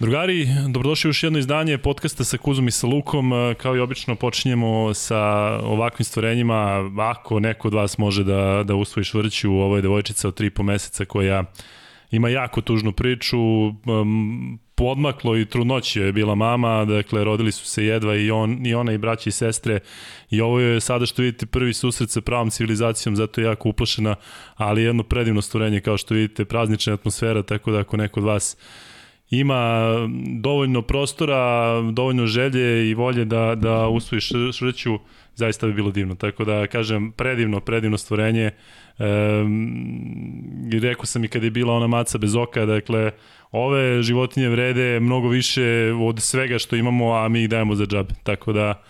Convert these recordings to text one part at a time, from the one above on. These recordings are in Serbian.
Drugari, dobrodošli u još jedno izdanje podcasta sa Kuzom i sa Lukom. Kao i obično počinjemo sa ovakvim stvorenjima. Ako neko od vas može da, da usvoji švrću, ovo je devojčica od 3,5 meseca koja ima jako tužnu priču. Podmaklo i trudnoći je bila mama, dakle rodili su se jedva i, on, i ona i braći i sestre i ovo je sada što vidite prvi susret sa pravom civilizacijom, zato je jako uplašena, ali jedno predivno stvorenje kao što vidite, praznična atmosfera, tako da ako neko od vas ima dovoljno prostora, dovoljno želje i volje da, da usvoji šrću, zaista bi bilo divno. Tako da, kažem, predivno, predivno stvorenje. E, rekao sam i kada je bila ona maca bez oka, dakle, ove životinje vrede mnogo više od svega što imamo, a mi ih dajemo za džabe. Tako da,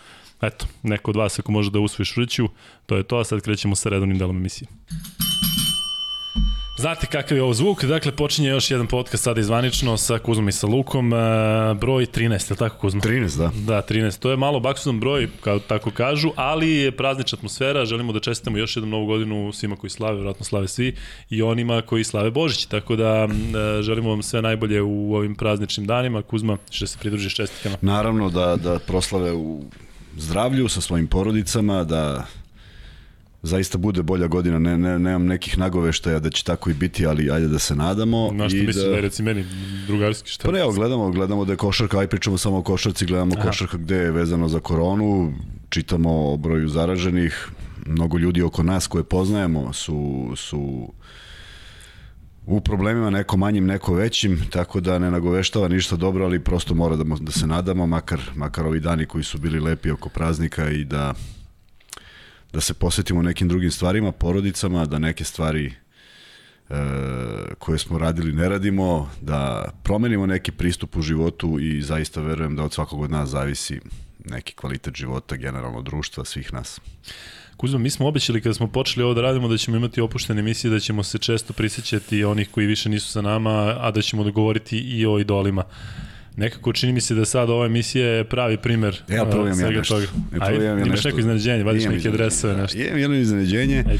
eto, neko od vas ako može da usvoji šrću, to je to, a sad krećemo sa redovnim delom emisije. Znate kakav je ovo zvuk, dakle počinje još jedan podcast sada izvanično sa Kuzmom i sa Lukom, e, broj 13, je li tako Kuzma? 13, da. Da, 13, to je malo baksudan broj, kao tako kažu, ali je praznična atmosfera, želimo da čestitamo još jednu novu godinu svima koji slave, vjerojatno slave svi, i onima koji slave Božić, tako da e, želimo vam sve najbolje u ovim prazničnim danima, Kuzma, što se pridružiš čestitkama. Naravno da, da proslave u zdravlju sa svojim porodicama, da zaista bude bolja godina, ne, ne, nemam nekih nagoveštaja da će tako i biti, ali ajde da se nadamo. Na što i misliš da, da reci meni, drugarski šta? Pa evo, gledamo, gledamo da je košarka, aj pričamo samo o košarci, gledamo Aha. košarka gde je vezano za koronu, čitamo o broju zaraženih, mnogo ljudi oko nas koje poznajemo su, su u problemima neko manjim, neko većim, tako da ne nagoveštava ništa dobro, ali prosto mora da, da se nadamo, makar, makar ovi dani koji su bili lepi oko praznika i da da se posvetimo nekim drugim stvarima, porodicama, da neke stvari e, koje smo radili ne radimo, da promenimo neki pristup u životu i zaista verujem da od svakog od nas zavisi neki kvalitet života, generalno društva, svih nas. Kuzma, mi smo obećali kada smo počeli ovo da radimo da ćemo imati opuštene emisije, da ćemo se često prisjećati onih koji više nisu sa nama, a da ćemo dogovoriti i o idolima. Nekako čini mi se da sad ova emisija je pravi primer ja, uh, svega ja nešto. toga. Ja, Ajde, ja imaš nešto. neko iznenađenje, vadiš neke dresove, nešto. Imam jedno iznenađenje. Ajde.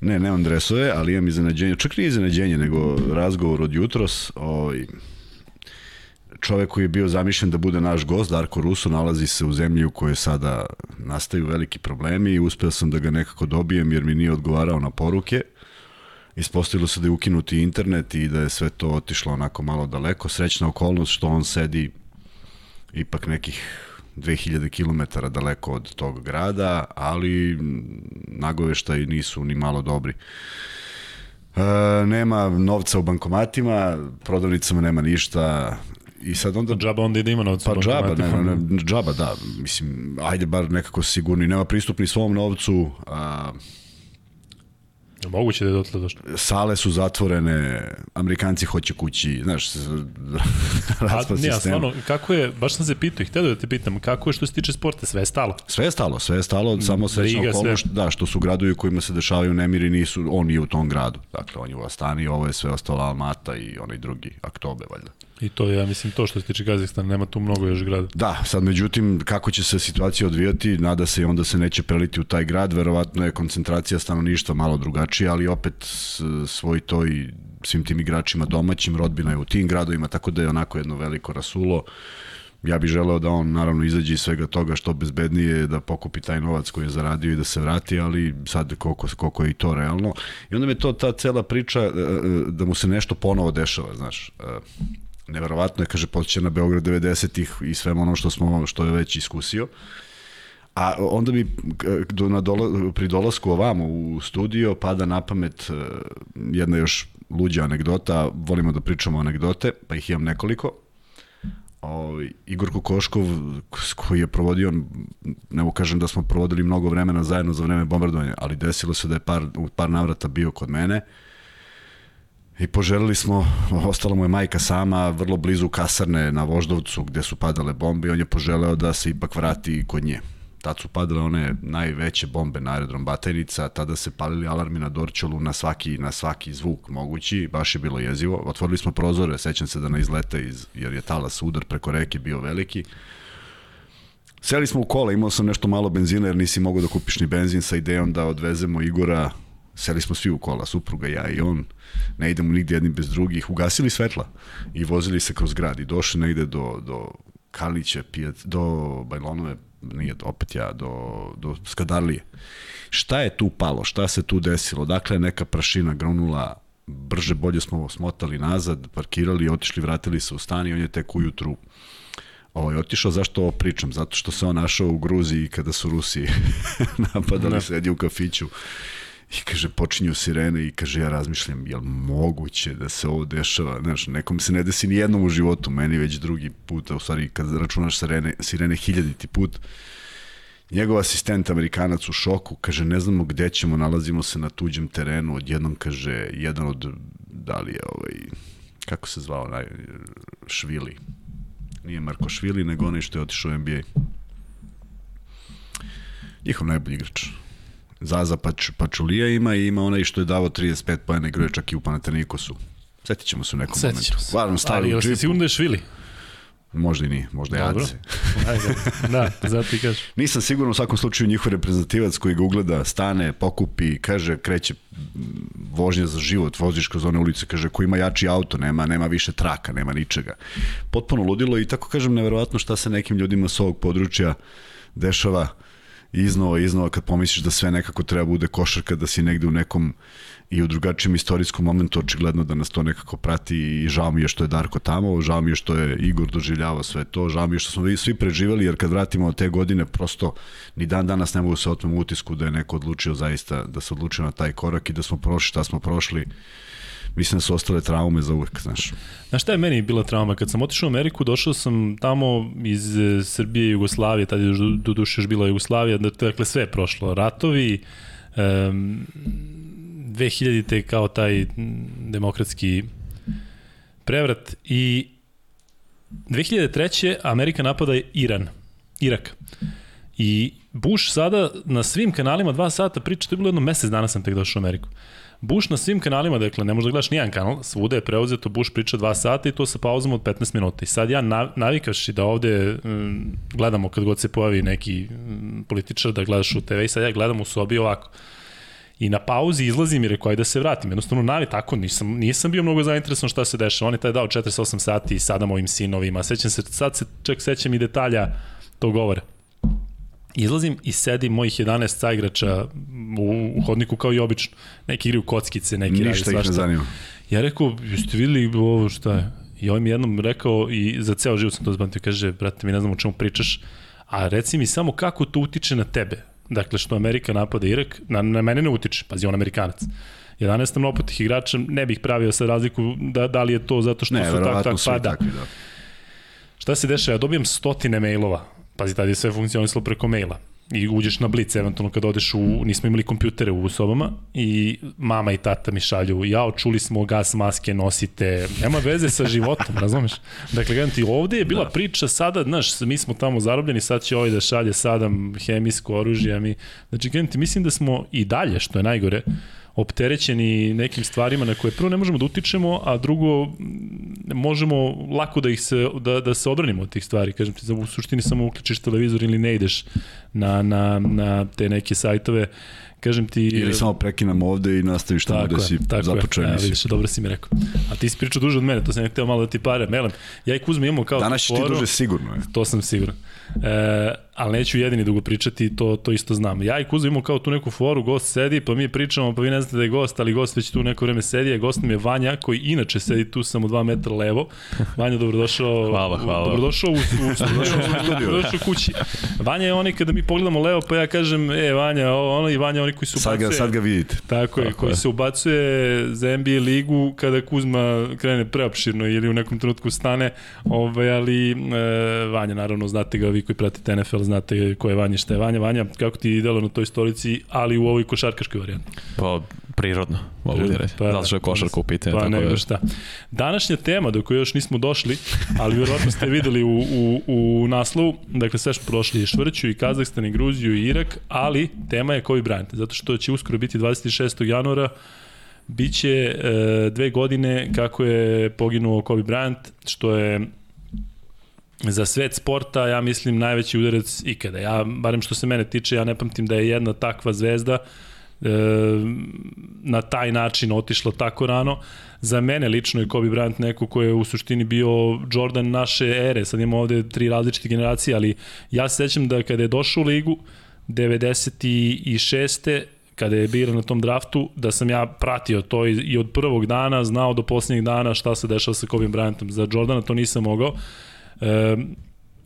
Ne, nemam dresove, ali imam iznenađenje. Čak nije iznenađenje, nego razgovor od jutros. Ovaj, čovek koji je bio zamišljen da bude naš gost, Darko Ruso, nalazi se u zemlji u kojoj sada nastaju veliki problemi i uspeo sam da ga nekako dobijem jer mi nije odgovarao na poruke. Ispostavilo se da je ukinuti internet i da je sve to otišlo onako malo daleko. Srećna okolnost što on sedi ipak nekih 2000 km daleko od tog grada, ali nagoveštaji nisu ni malo dobri. E, nema novca u bankomatima, prodavnicama nema ništa, I sad onda... Pa džaba onda i da ima novca. Pa džaba, ne, ne, ne, džaba, da. Mislim, ajde bar nekako sigurni. Nema pristup ni svom novcu. A, Moguće da je dotle došlo. Sale su zatvorene, Amerikanci hoće kući, znaš, raspad sistema. stvarno, kako je, baš sam se pitao i htio da te pitam, kako je što se tiče sporta, sve je stalo? Sve je stalo, sve je stalo, samo srećna okolnost, da, što su gradovi u kojima se dešavaju nemiri, nisu, on nije u tom gradu. Dakle, on je u Astani, ovo je sve ostalo Almata i onaj drugi, Aktobe, valjda. I to je, ja mislim, to što se tiče Kazahstana, nema tu mnogo još grada. Da, sad međutim, kako će se situacija odvijati, nada se i onda se neće preliti u taj grad, verovatno je koncentracija stanovništva malo drugačija, ali opet svoj to i svim tim igračima domaćim, rodbina je u tim gradovima, tako da je onako jedno veliko rasulo. Ja bih želeo da on naravno izađe iz svega toga što bezbednije, da pokupi taj novac koji je zaradio i da se vrati, ali sad koliko, koliko je i to realno. I onda me to ta cela priča e, e, da mu se nešto ponovo dešava, znaš e, neverovatno je, kaže, počeće na Beograd 90-ih i sve ono što smo, što je već iskusio. A onda mi do, na dola, pri dolasku ovamo u studio pada na pamet e, jedna još luđa anegdota, volimo da pričamo anegdote, pa ih imam nekoliko. O, Igor Kokoškov koji je provodio, ne mu kažem da smo provodili mnogo vremena zajedno za vreme bombardovanja, ali desilo se da je par, par navrata bio kod mene I poželili smo, ostala mu je majka sama, vrlo blizu kasarne na Voždovcu gde su padale bombe i on je poželeo da se ipak vrati kod nje. Tad su padale one najveće bombe na aerodrom Batajnica, tada se palili alarmi na Dorčolu na svaki, na svaki zvuk mogući, baš je bilo jezivo. Otvorili smo prozore, sećam se da na izlete, iz, jer je talas udar preko reke bio veliki. Seli smo u kola, imao sam nešto malo benzina jer nisi mogao da kupiš ni benzin sa idejom da odvezemo Igora Seli smo svi u kola, supruga, ja i on. Ne idemo nigde jedni bez drugih. Ugasili svetla i vozili se kroz grad i došli negde do, do Kalića, Pijat, do Bajlonove, nije opet ja, do, do Skadarlije. Šta je tu palo? Šta se tu desilo? Dakle, neka prašina grunula, brže bolje smo smotali nazad, parkirali, otišli, vratili se u stan i on je tek ujutru Ovo je otišao, zašto ovo pričam? Zato što se on našao u Gruziji kada su Rusi napadali, ne. sedi u kafiću i kaže, počinju sirene i kaže, ja razmišljam, je li moguće da se ovo dešava? Znaš, nekom se ne desi ni jednom u životu, meni već drugi put, a u stvari kad računaš sirene, sirene hiljaditi put, njegov asistent Amerikanac u šoku, kaže, ne znamo gde ćemo, nalazimo se na tuđem terenu, odjednom kaže, jedan od, da li je ovaj, kako se zvao, naj, Švili, Nije Marko Švili, nego onaj što je otišao u NBA. Njihov najbolji igrač. Zaza Pač, Pačulija ima i ima onaj što je davo 35 pojene igruje čak i u Panatenikosu. Setit ćemo se u nekom Setit momentu. Se. Varno stavio u džipu. Ali sigurno da je Švili? Možda i nije, možda je Dobro. Ajde, da, zato ti kažeš. Nisam siguran u svakom slučaju njihov reprezentativac koji ga ugleda, stane, pokupi, kaže, kreće vožnja za život, voziš kroz one ulice, kaže, ko ima jači auto, nema, nema više traka, nema ničega. Potpuno ludilo i tako kažem, neverovatno šta se nekim ljudima s ovog područja dešava iznova, iznova kad pomisliš da sve nekako treba bude košarka, da si negde u nekom i u drugačijem istorijskom momentu očigledno da nas to nekako prati i žao mi je što je Darko tamo, žao mi je što je Igor doživljavao sve to, žao mi je što smo svi preživali jer kad vratimo te godine prosto ni dan danas ne mogu se otmem utisku da je neko odlučio zaista da se odlučio na taj korak i da smo prošli šta smo prošli mislim da su ostale traume za uvek, znaš. Znaš šta je meni bila trauma? Kad sam otišao u Ameriku, došao sam tamo iz e, Srbije i Jugoslavije, tada je do duše još bila Jugoslavija, dakle sve je prošlo. Ratovi, um, 2000-te kao taj demokratski prevrat i 2003. Amerika napada Iran, Irak. I Bush sada na svim kanalima dva sata priča, to je bilo jedno mesec dana sam tek došao u Ameriku. Bush na svim kanalima, dakle, ne možeš da gledaš nijedan kanal, svuda je preuzeto, Bush priča dva sata i to sa pauzom od 15 minuta. I sad ja navikaš da ovde um, gledamo kad god se pojavi neki um, političar da gledaš u TV i sad ja gledam u sobi ovako I na pauzi izlazim i rekao, da se vratim. Jednostavno, navi tako, nisam, nisam bio mnogo zainteresovan šta se dešava. On je taj dao 48 sati sada mojim sinovima. Sećam se, sad se čak sećam i detalja tog govora. Izlazim i sedim mojih 11 saigrača u, u hodniku kao i obično. Neki igraju kockice, neki Ništa radi svašta. Ništa ih ne zanima. Ja rekao, jeste videli ovo šta je? I ovaj mi jednom rekao i za ceo život sam to zbantio, kaže, brate, mi ne znam o čemu pričaš, a reci mi samo kako to utiče na tebe dakle što Amerika napada Irak, na, na mene ne utiče, pazi on Amerikanac. 11 mnopotih igrača, ne bih pravio sa razliku da, da li je to zato što ne, su tak, tak, pa da. Takvi, da. Šta se dešava? Ja dobijem stotine mailova, pazi, tada je sve funkcionisalo preko maila i uđeš na blic eventualno kad odeš u, nismo imali kompjutere u sobama i mama i tata mi šalju, jao, čuli smo gas maske nosite, nema veze sa životom, razumeš? Dakle, gledam ti, ovde je bila da. priča sada, znaš, mi smo tamo zarobljeni, sad će ovaj da šalje sadam hemijsko oružje, mi, znači, gledam ti, mislim da smo i dalje, što je najgore, opterećeni nekim stvarima na koje prvo ne možemo da utičemo, a drugo možemo lako da ih se da da se odbranimo od tih stvari. Kažem ti, u suštini samo uključiš televizor ili ne ideš na na na te neke sajtove kažem ti... Ili samo prekinamo ovde i nastaviš tamo da si započeo emisiju. Vidiš, dobro si mi rekao. A ti si pričao duže od mene, to sam htio malo da ti pare. Melem, ja i Kuzma imamo kao... Danas ti duže sigurno. Je. To sam siguran. E, ali neću jedini dugo pričati, to, to isto znam. Ja i Kuzo imamo kao tu neku foru, gost sedi, pa mi pričamo, pa vi ne znate da je gost, ali gost već tu neko vreme sedi, a gost nam je Vanja, koji inače sedi tu samo 2 metra levo. Vanja, dobrodošao. Hvala, hvala. Dobrodošao u, u, u, dobrodošao u kući. Vanja je onaj kada mi pogledamo levo, pa ja kažem, e, Vanja, ono i Vanja, oni koji su sad ga, sad ga vidite. Tako je, Tako koji je. se ubacuje za NBA ligu kada Kuzma krene preopširno ili u nekom trenutku stane, ovaj, ali e, Vanja, naravno, znate ga vi koji pratite NFL, znate ko je Vanja, šta je Vanja. Vanja, kako ti delo na toj stolici, ali u ovoj košarkaškoj varijanti? Pa, prirodno, mogu ti reći. Pa, da što je košarka u pitanju. Pa, tako ne, da. šta. Današnja tema, do koje još nismo došli, ali vjerojatno ste videli u, u, u naslovu, dakle sve što prošli je Švrću i Kazahstan i Gruziju i Irak, ali tema je Kobe Bryant, zato što će uskoro biti 26. januara Biće e, dve godine kako je poginuo Kobe Bryant, što je za svet sporta, ja mislim, najveći udarac ikada. Ja, barem što se mene tiče, ja ne pamtim da je jedna takva zvezda na taj način otišla tako rano. Za mene lično je Kobe Bryant neko ko je u suštini bio Jordan naše ere, sad imamo ovde tri različite generacije, ali ja se sećam da kada je došao u ligu 96 kada je bio na tom draftu, da sam ja pratio to i, i od prvog dana znao do posljednjeg dana šta se dešava sa Kobe Bryantom. Za Jordana to nisam mogao. E,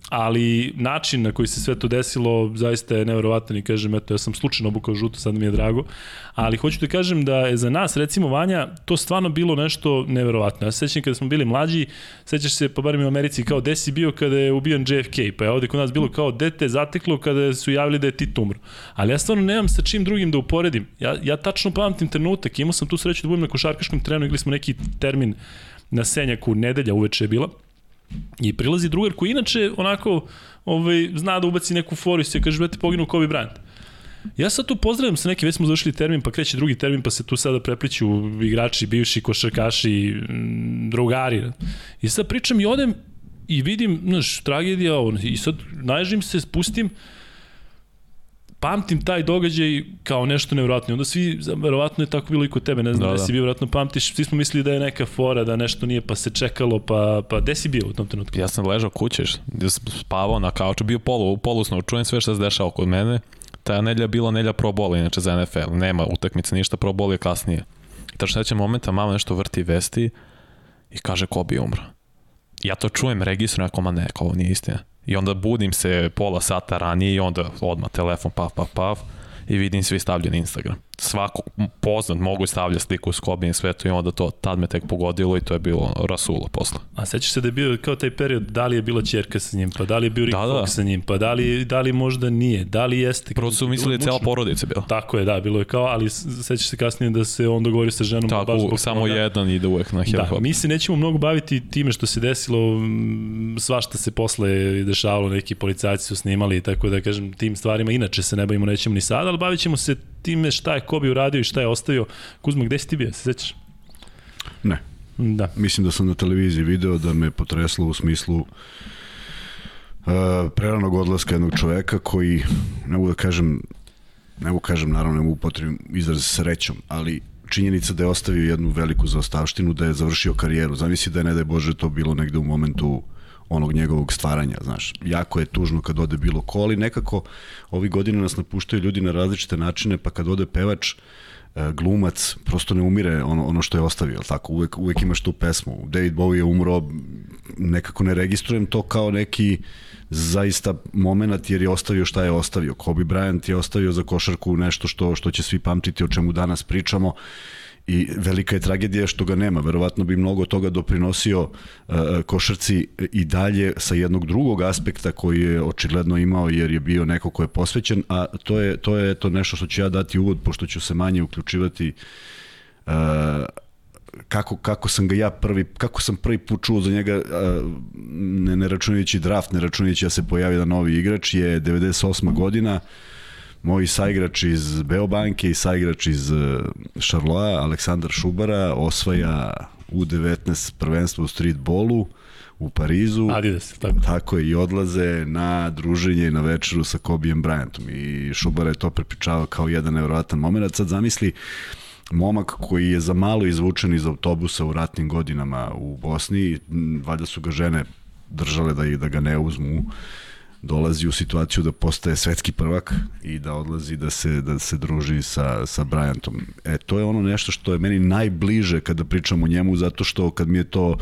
ali način na koji se sve to desilo zaista je neverovatan i kažem, eto, ja sam slučajno obukao žuto, sad mi je drago, ali hoću da kažem da je za nas, recimo Vanja, to stvarno bilo nešto neverovatno. Ja se sećam kada smo bili mlađi, sećaš se, pa barem u Americi, kao gde si bio kada je ubijan JFK, pa je ovde kod nas bilo kao dete zateklo kada su javili da je Tito umro. Ali ja stvarno nemam sa čim drugim da uporedim. Ja, ja tačno pamtim trenutak, imao sam tu sreću da budem na košarkaškom trenu, igli smo neki termin na Senjaku, nedelja uveče je bila, I prilazi drugar koji inače onako ovaj, zna da ubaci neku foru i se kaže, brate, poginuo Kobe Bryant. Ja sad tu pozdravljam sa neke, već smo završili termin, pa kreće drugi termin, pa se tu sada prepliću igrači, bivši košarkaši, drugari. I sad pričam i odem i vidim, znaš, tragedija, i sad najžim se, spustim, pamtim taj događaj kao nešto nevjerojatno. Onda svi, verovatno je tako bilo i kod tebe, ne znam da, da. si bio, verovatno pamtiš, svi smo mislili da je neka fora, da nešto nije, pa se čekalo, pa, pa gde si bio u tom trenutku? Ja sam ležao kućeš, sam spavao na kauču, bio polu, polusno, čujem sve što se dešava kod mene. Ta nedlja bila nedlja pro bola, inače za NFL, nema utakmice ništa, pro bol je kasnije. I tačno sledećeg momenta mama nešto vrti vesti i kaže ko bi umro. Ja to čujem, registrujem, ako ma ne, kao ovo nije istina I onda budim se pola sata ranije i onda odmah telefon paf, paf, paf i vidim svi stavljeni Instagram svako poznat mogu stavlja sliku i sve to i onda to tad me tek pogodilo i to je bilo rasulo posle. A sećaš se da je bio kao taj period, da li je bila ćerka sa njim, pa da li je bio Rick da, da. sa njim, pa da li, da li možda nije, da li jeste. Prvo su mislili da cela porodica bila. Tako je, da, bilo je kao, ali sećaš se kasnije da se on dogovori sa ženom. Tako, baš zbog samo toga. jedan ide uvek na helikopter. Da, mi se nećemo mnogo baviti time što se desilo, svašta se posle dešavalo, neki policajci su snimali, tako da kažem, tim stvarima inače se ne bavimo, nećemo ni sada, ali bavit ćemo se time šta je Kobe uradio i šta je ostavio. Kuzma, gde si ti bio, se sećaš? Ne. Da. Mislim da sam na televiziji video da me potreslo u smislu uh, preranog odlaska jednog čoveka koji, ne mogu da kažem, ne mogu da kažem, naravno ne mogu potrebim izraz srećom, ali činjenica da je ostavio jednu veliku zaostavštinu, da je završio karijeru. Zamisli da je, ne da je Bože, to bilo negde u momentu onog njegovog stvaranja, znaš. Jako je tužno kad ode bilo ko, ali nekako ovi godine nas napuštaju ljudi na različite načine, pa kad ode pevač, e, glumac, prosto ne umire ono, ono što je ostavio, tako, uvek, uvek imaš tu pesmu. David Bowie je umro, nekako ne registrujem to kao neki zaista moment jer je ostavio šta je ostavio. Kobe Bryant je ostavio za košarku nešto što, što će svi pamtiti o čemu danas pričamo i velika je tragedija što ga nema. Verovatno bi mnogo toga doprinosio uh, košarci i dalje sa jednog drugog aspekta koji je očigledno imao jer je bio neko ko je posvećen, a to je, to je to nešto što ću ja dati uvod pošto ću se manje uključivati uh, kako, kako sam ga ja prvi, kako sam prvi put čuo za njega, ne, ne računajući draft, ne računajući da se pojavi da novi igrač, je 98. godina, moj saigrač iz Beobanke i saigrač iz Šarloa, e, Aleksandar Šubara, osvaja U19 prvenstvo u streetbolu u Parizu. Adidas, tako. Tako je, i odlaze na druženje i na večeru sa Kobijem Bryantom. I Šubara je to prepričavao kao jedan nevrovatan moment. Sad zamisli, momak koji je za malo izvučen iz autobusa u ratnim godinama u Bosni, valjda su ga žene držale da, da ga ne uzmu dolazi u situaciju da postaje svetski prvak i da odlazi da se da se druži sa sa Bryantom. E to je ono nešto što je meni najbliže kada pričam o njemu zato što kad mi je to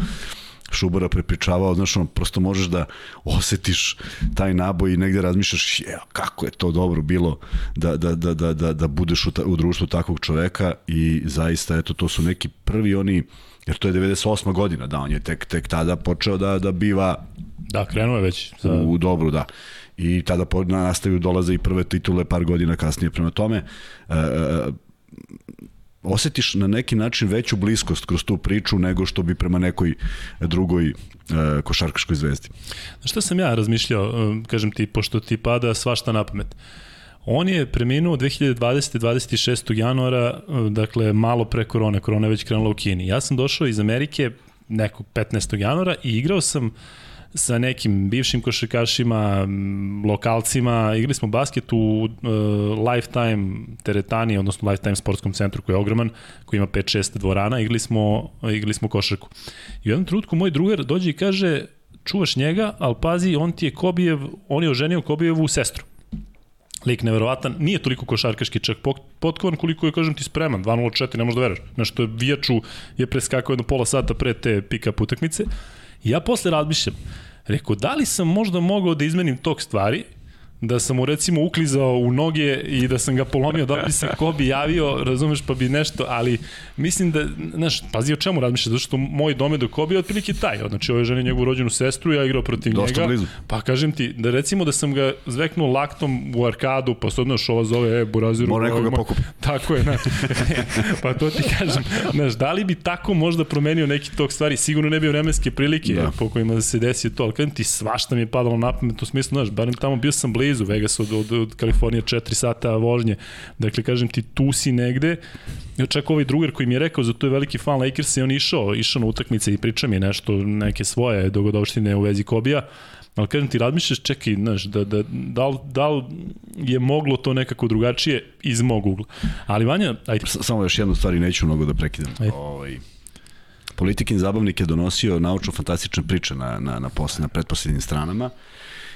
Šubara prepričavao, znaš, ono, prosto možeš da osetiš taj naboj i negde razmišljaš, je, kako je to dobro bilo da, da, da, da, da, da budeš u, ta, u društvu takvog čoveka i zaista, eto, to su neki prvi oni, jer to je 98. godina, da, on je tek, tek tada počeo da, da biva Da, krenuo je već. Za... U dobru, da. I tada po, nastavio dolaze i prve titule par godina kasnije. Prema tome, e, e, osetiš na neki način veću bliskost kroz tu priču nego što bi prema nekoj drugoj e, košarkaškoj zvezdi. Šta sam ja razmišljao, e, kažem ti, pošto ti pada svašta na pamet. On je preminuo 2020. 26. januara, e, dakle malo pre korone, korona je već krenula u Kini. Ja sam došao iz Amerike nekog 15. januara i igrao sam sa nekim bivšim košarkašima, lokalcima, igrali smo basket u uh, Lifetime teretani, odnosno Lifetime sportskom centru koji je ogroman, koji ima 5-6 dvorana, igrali smo, igrali smo košarku. I u jednom trenutku moj drugar dođe i kaže, čuvaš njega, ali pazi, on ti je Kobijev, on je oženio Kobijevu sestru. Lik neverovatan, nije toliko košarkaški čak potkovan koliko je, kažem ti, spreman, 2.04, ne možeš da veruješ. Nešto je Vijaču je preskakao jedno pola sata pre te pick-up utakmice. I ja posle razmišljam, rekao, da li sam možda mogao da izmenim tok stvari da sam mu recimo uklizao u noge i da sam ga polomio, da bi se ko bi javio, razumeš, pa bi nešto, ali mislim da, znaš, pazi o čemu razmišljaš, zato što moj dome do Kobi je otprilike taj, znači ovaj žene njegovu rođenu sestru, ja igrao protiv Dosta njega, blizu. pa kažem ti, da recimo da sam ga zveknuo laktom u arkadu, pa sad, znaš, ova zove, e, buraziru. Mora nekoga pokupi. Tako je, znaš, pa to ti kažem, znaš, da li bi tako možda promenio neki tog stvari, sigurno ne bi vremenske prilike da. po kojima da se desi to, ali kažem ti, svašta mi je padalo na pamet u smislu, znaš, barem tamo bio sam blizu, blizu, Vegas od, od, od Kalifornije 4 sata vožnje. Dakle, kažem ti, tu si negde. Čak ovaj drugar koji mi je rekao, zato je veliki fan Lakersa i on išao, išao na utakmice i priča mi nešto, neke svoje dogodovštine u vezi Kobija. Ali kažem ti, razmišljaš, čekaj, znaš, da, da, da, li, da li je moglo to nekako drugačije iz mog ugla. Ali Vanja, ajde. Samo još jednu stvar i neću mnogo da prekidam. Ajde. Ovaj, Politikin zabavnik je donosio naučno-fantastične priče na, na, na, posle, na pretposlednjim stranama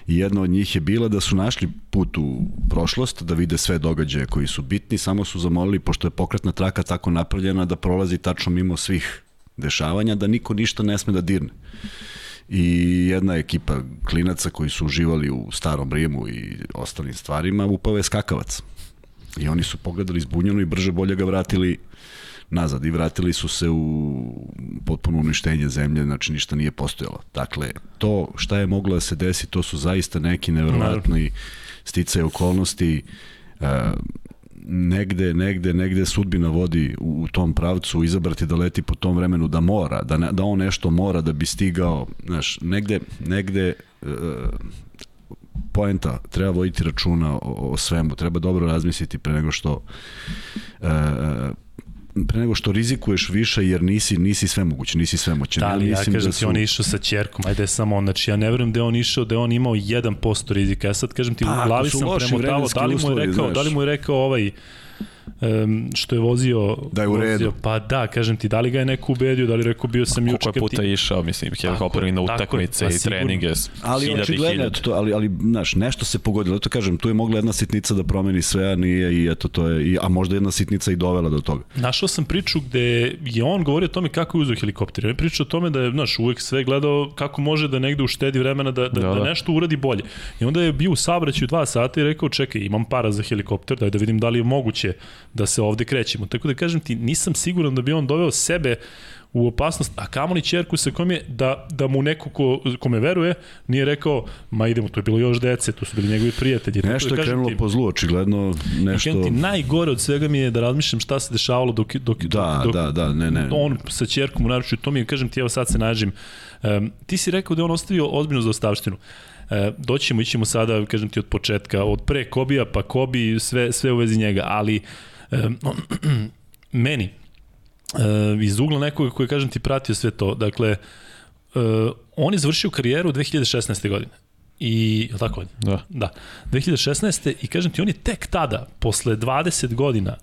i jedna od njih je bila da su našli put u prošlost, da vide sve događaje koji su bitni, samo su zamolili, pošto je pokretna traka tako napravljena da prolazi tačno mimo svih dešavanja, da niko ništa ne sme da dirne. I jedna ekipa klinaca koji su uživali u starom Rimu i ostalim stvarima, upao je skakavac. I oni su pogledali zbunjeno i brže bolje ga vratili nazad i vratili su se u potpuno uništenje zemlje, znači ništa nije postojalo. Dakle, to šta je moglo da se desi, to su zaista neki nevjerovatni sticaje okolnosti, uh, negde, negde, negde sudbina vodi u, u tom pravcu, izabrati da leti po tom vremenu da mora, da, ne, da on nešto mora da bi stigao, znaš, negde, negde uh, poenta, treba voditi računa o, o svemu, treba dobro razmisliti pre nego što uh, pre nego što rizikuješ više jer nisi nisi sve moguće, nisi sve moćan. Da, ali ja, kažem da su... ti on išao sa ćerkom, ajde samo on, znači ja ne verujem da je on išao, da je on imao 1% rizika. Ja sad kažem ti, pa, u glavi sam premotavao, da li mu je rekao, znaš. da li mu je rekao ovaj um, što je vozio da je u redu. Vozio, pa da, kažem ti, da li ga je neko ubedio, da li rekao bio sam juče koliko je puta ti... išao, mislim, helikopter na utakmice pa i treninge ali očigledno to, ali ali znaš, nešto se pogodilo, to kažem, tu je mogla jedna sitnica da promeni sve, a nije i eto to je i a možda jedna sitnica i dovela do toga. Našao sam priču gde je on govorio o tome kako je uzeo helikopter. On je pričao o tome da je, znaš, uvek sve gledao kako može da negde uštedi vremena da, da, da, da. nešto uradi bolje. I onda je bio u saobraćaju dva sata i rekao, čekaj, imam para za helikopter, daj da vidim da li je moguće da se ovde krećemo. Tako da kažem ti, nisam siguran da bi on doveo sebe u opasnost, a kamoli čerku sa kom je da, da mu neko ko, kome veruje nije rekao, ma idemo, to je bilo još dece, to su bili njegovi prijatelji. Nešto da je krenulo ti, po zlu, očigledno nešto... Ti, najgore od svega mi je da razmišljam šta se dešavalo dok, dok, da, dok, da, da, ne, ne. on sa čerkom u naručju, to mi je, kažem ti, evo sad se nađem. Um, ti si rekao da je on ostavio ozbiljnu zaostavštinu. E, doćemo, ićemo sada, kažem ti, od početka, od pre Kobija, pa Kobi, sve, sve u vezi njega, ali e, meni, e, iz ugla nekoga koji, kažem ti, pratio sve to, dakle, e, on je završio karijeru 2016. godine. I, je tako? Da. Da. 2016. i kažem ti, on je tek tada, posle 20 godina,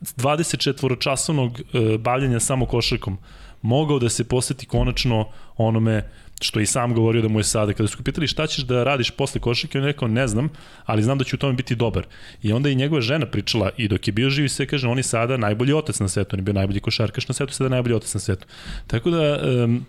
24 časovnog e, bavljanja samo košarkom, mogao da se poseti konačno onome što i sam govorio da mu je sada, kada su pitali šta ćeš da radiš posle košarke, on je rekao ne znam, ali znam da ću u tome biti dobar. I onda i njegova žena pričala i dok je bio živi sve kaže on je sada najbolji otac na svetu, on je bio najbolji košarkaš na svetu, sada najbolji otac na svetu. Tako da um,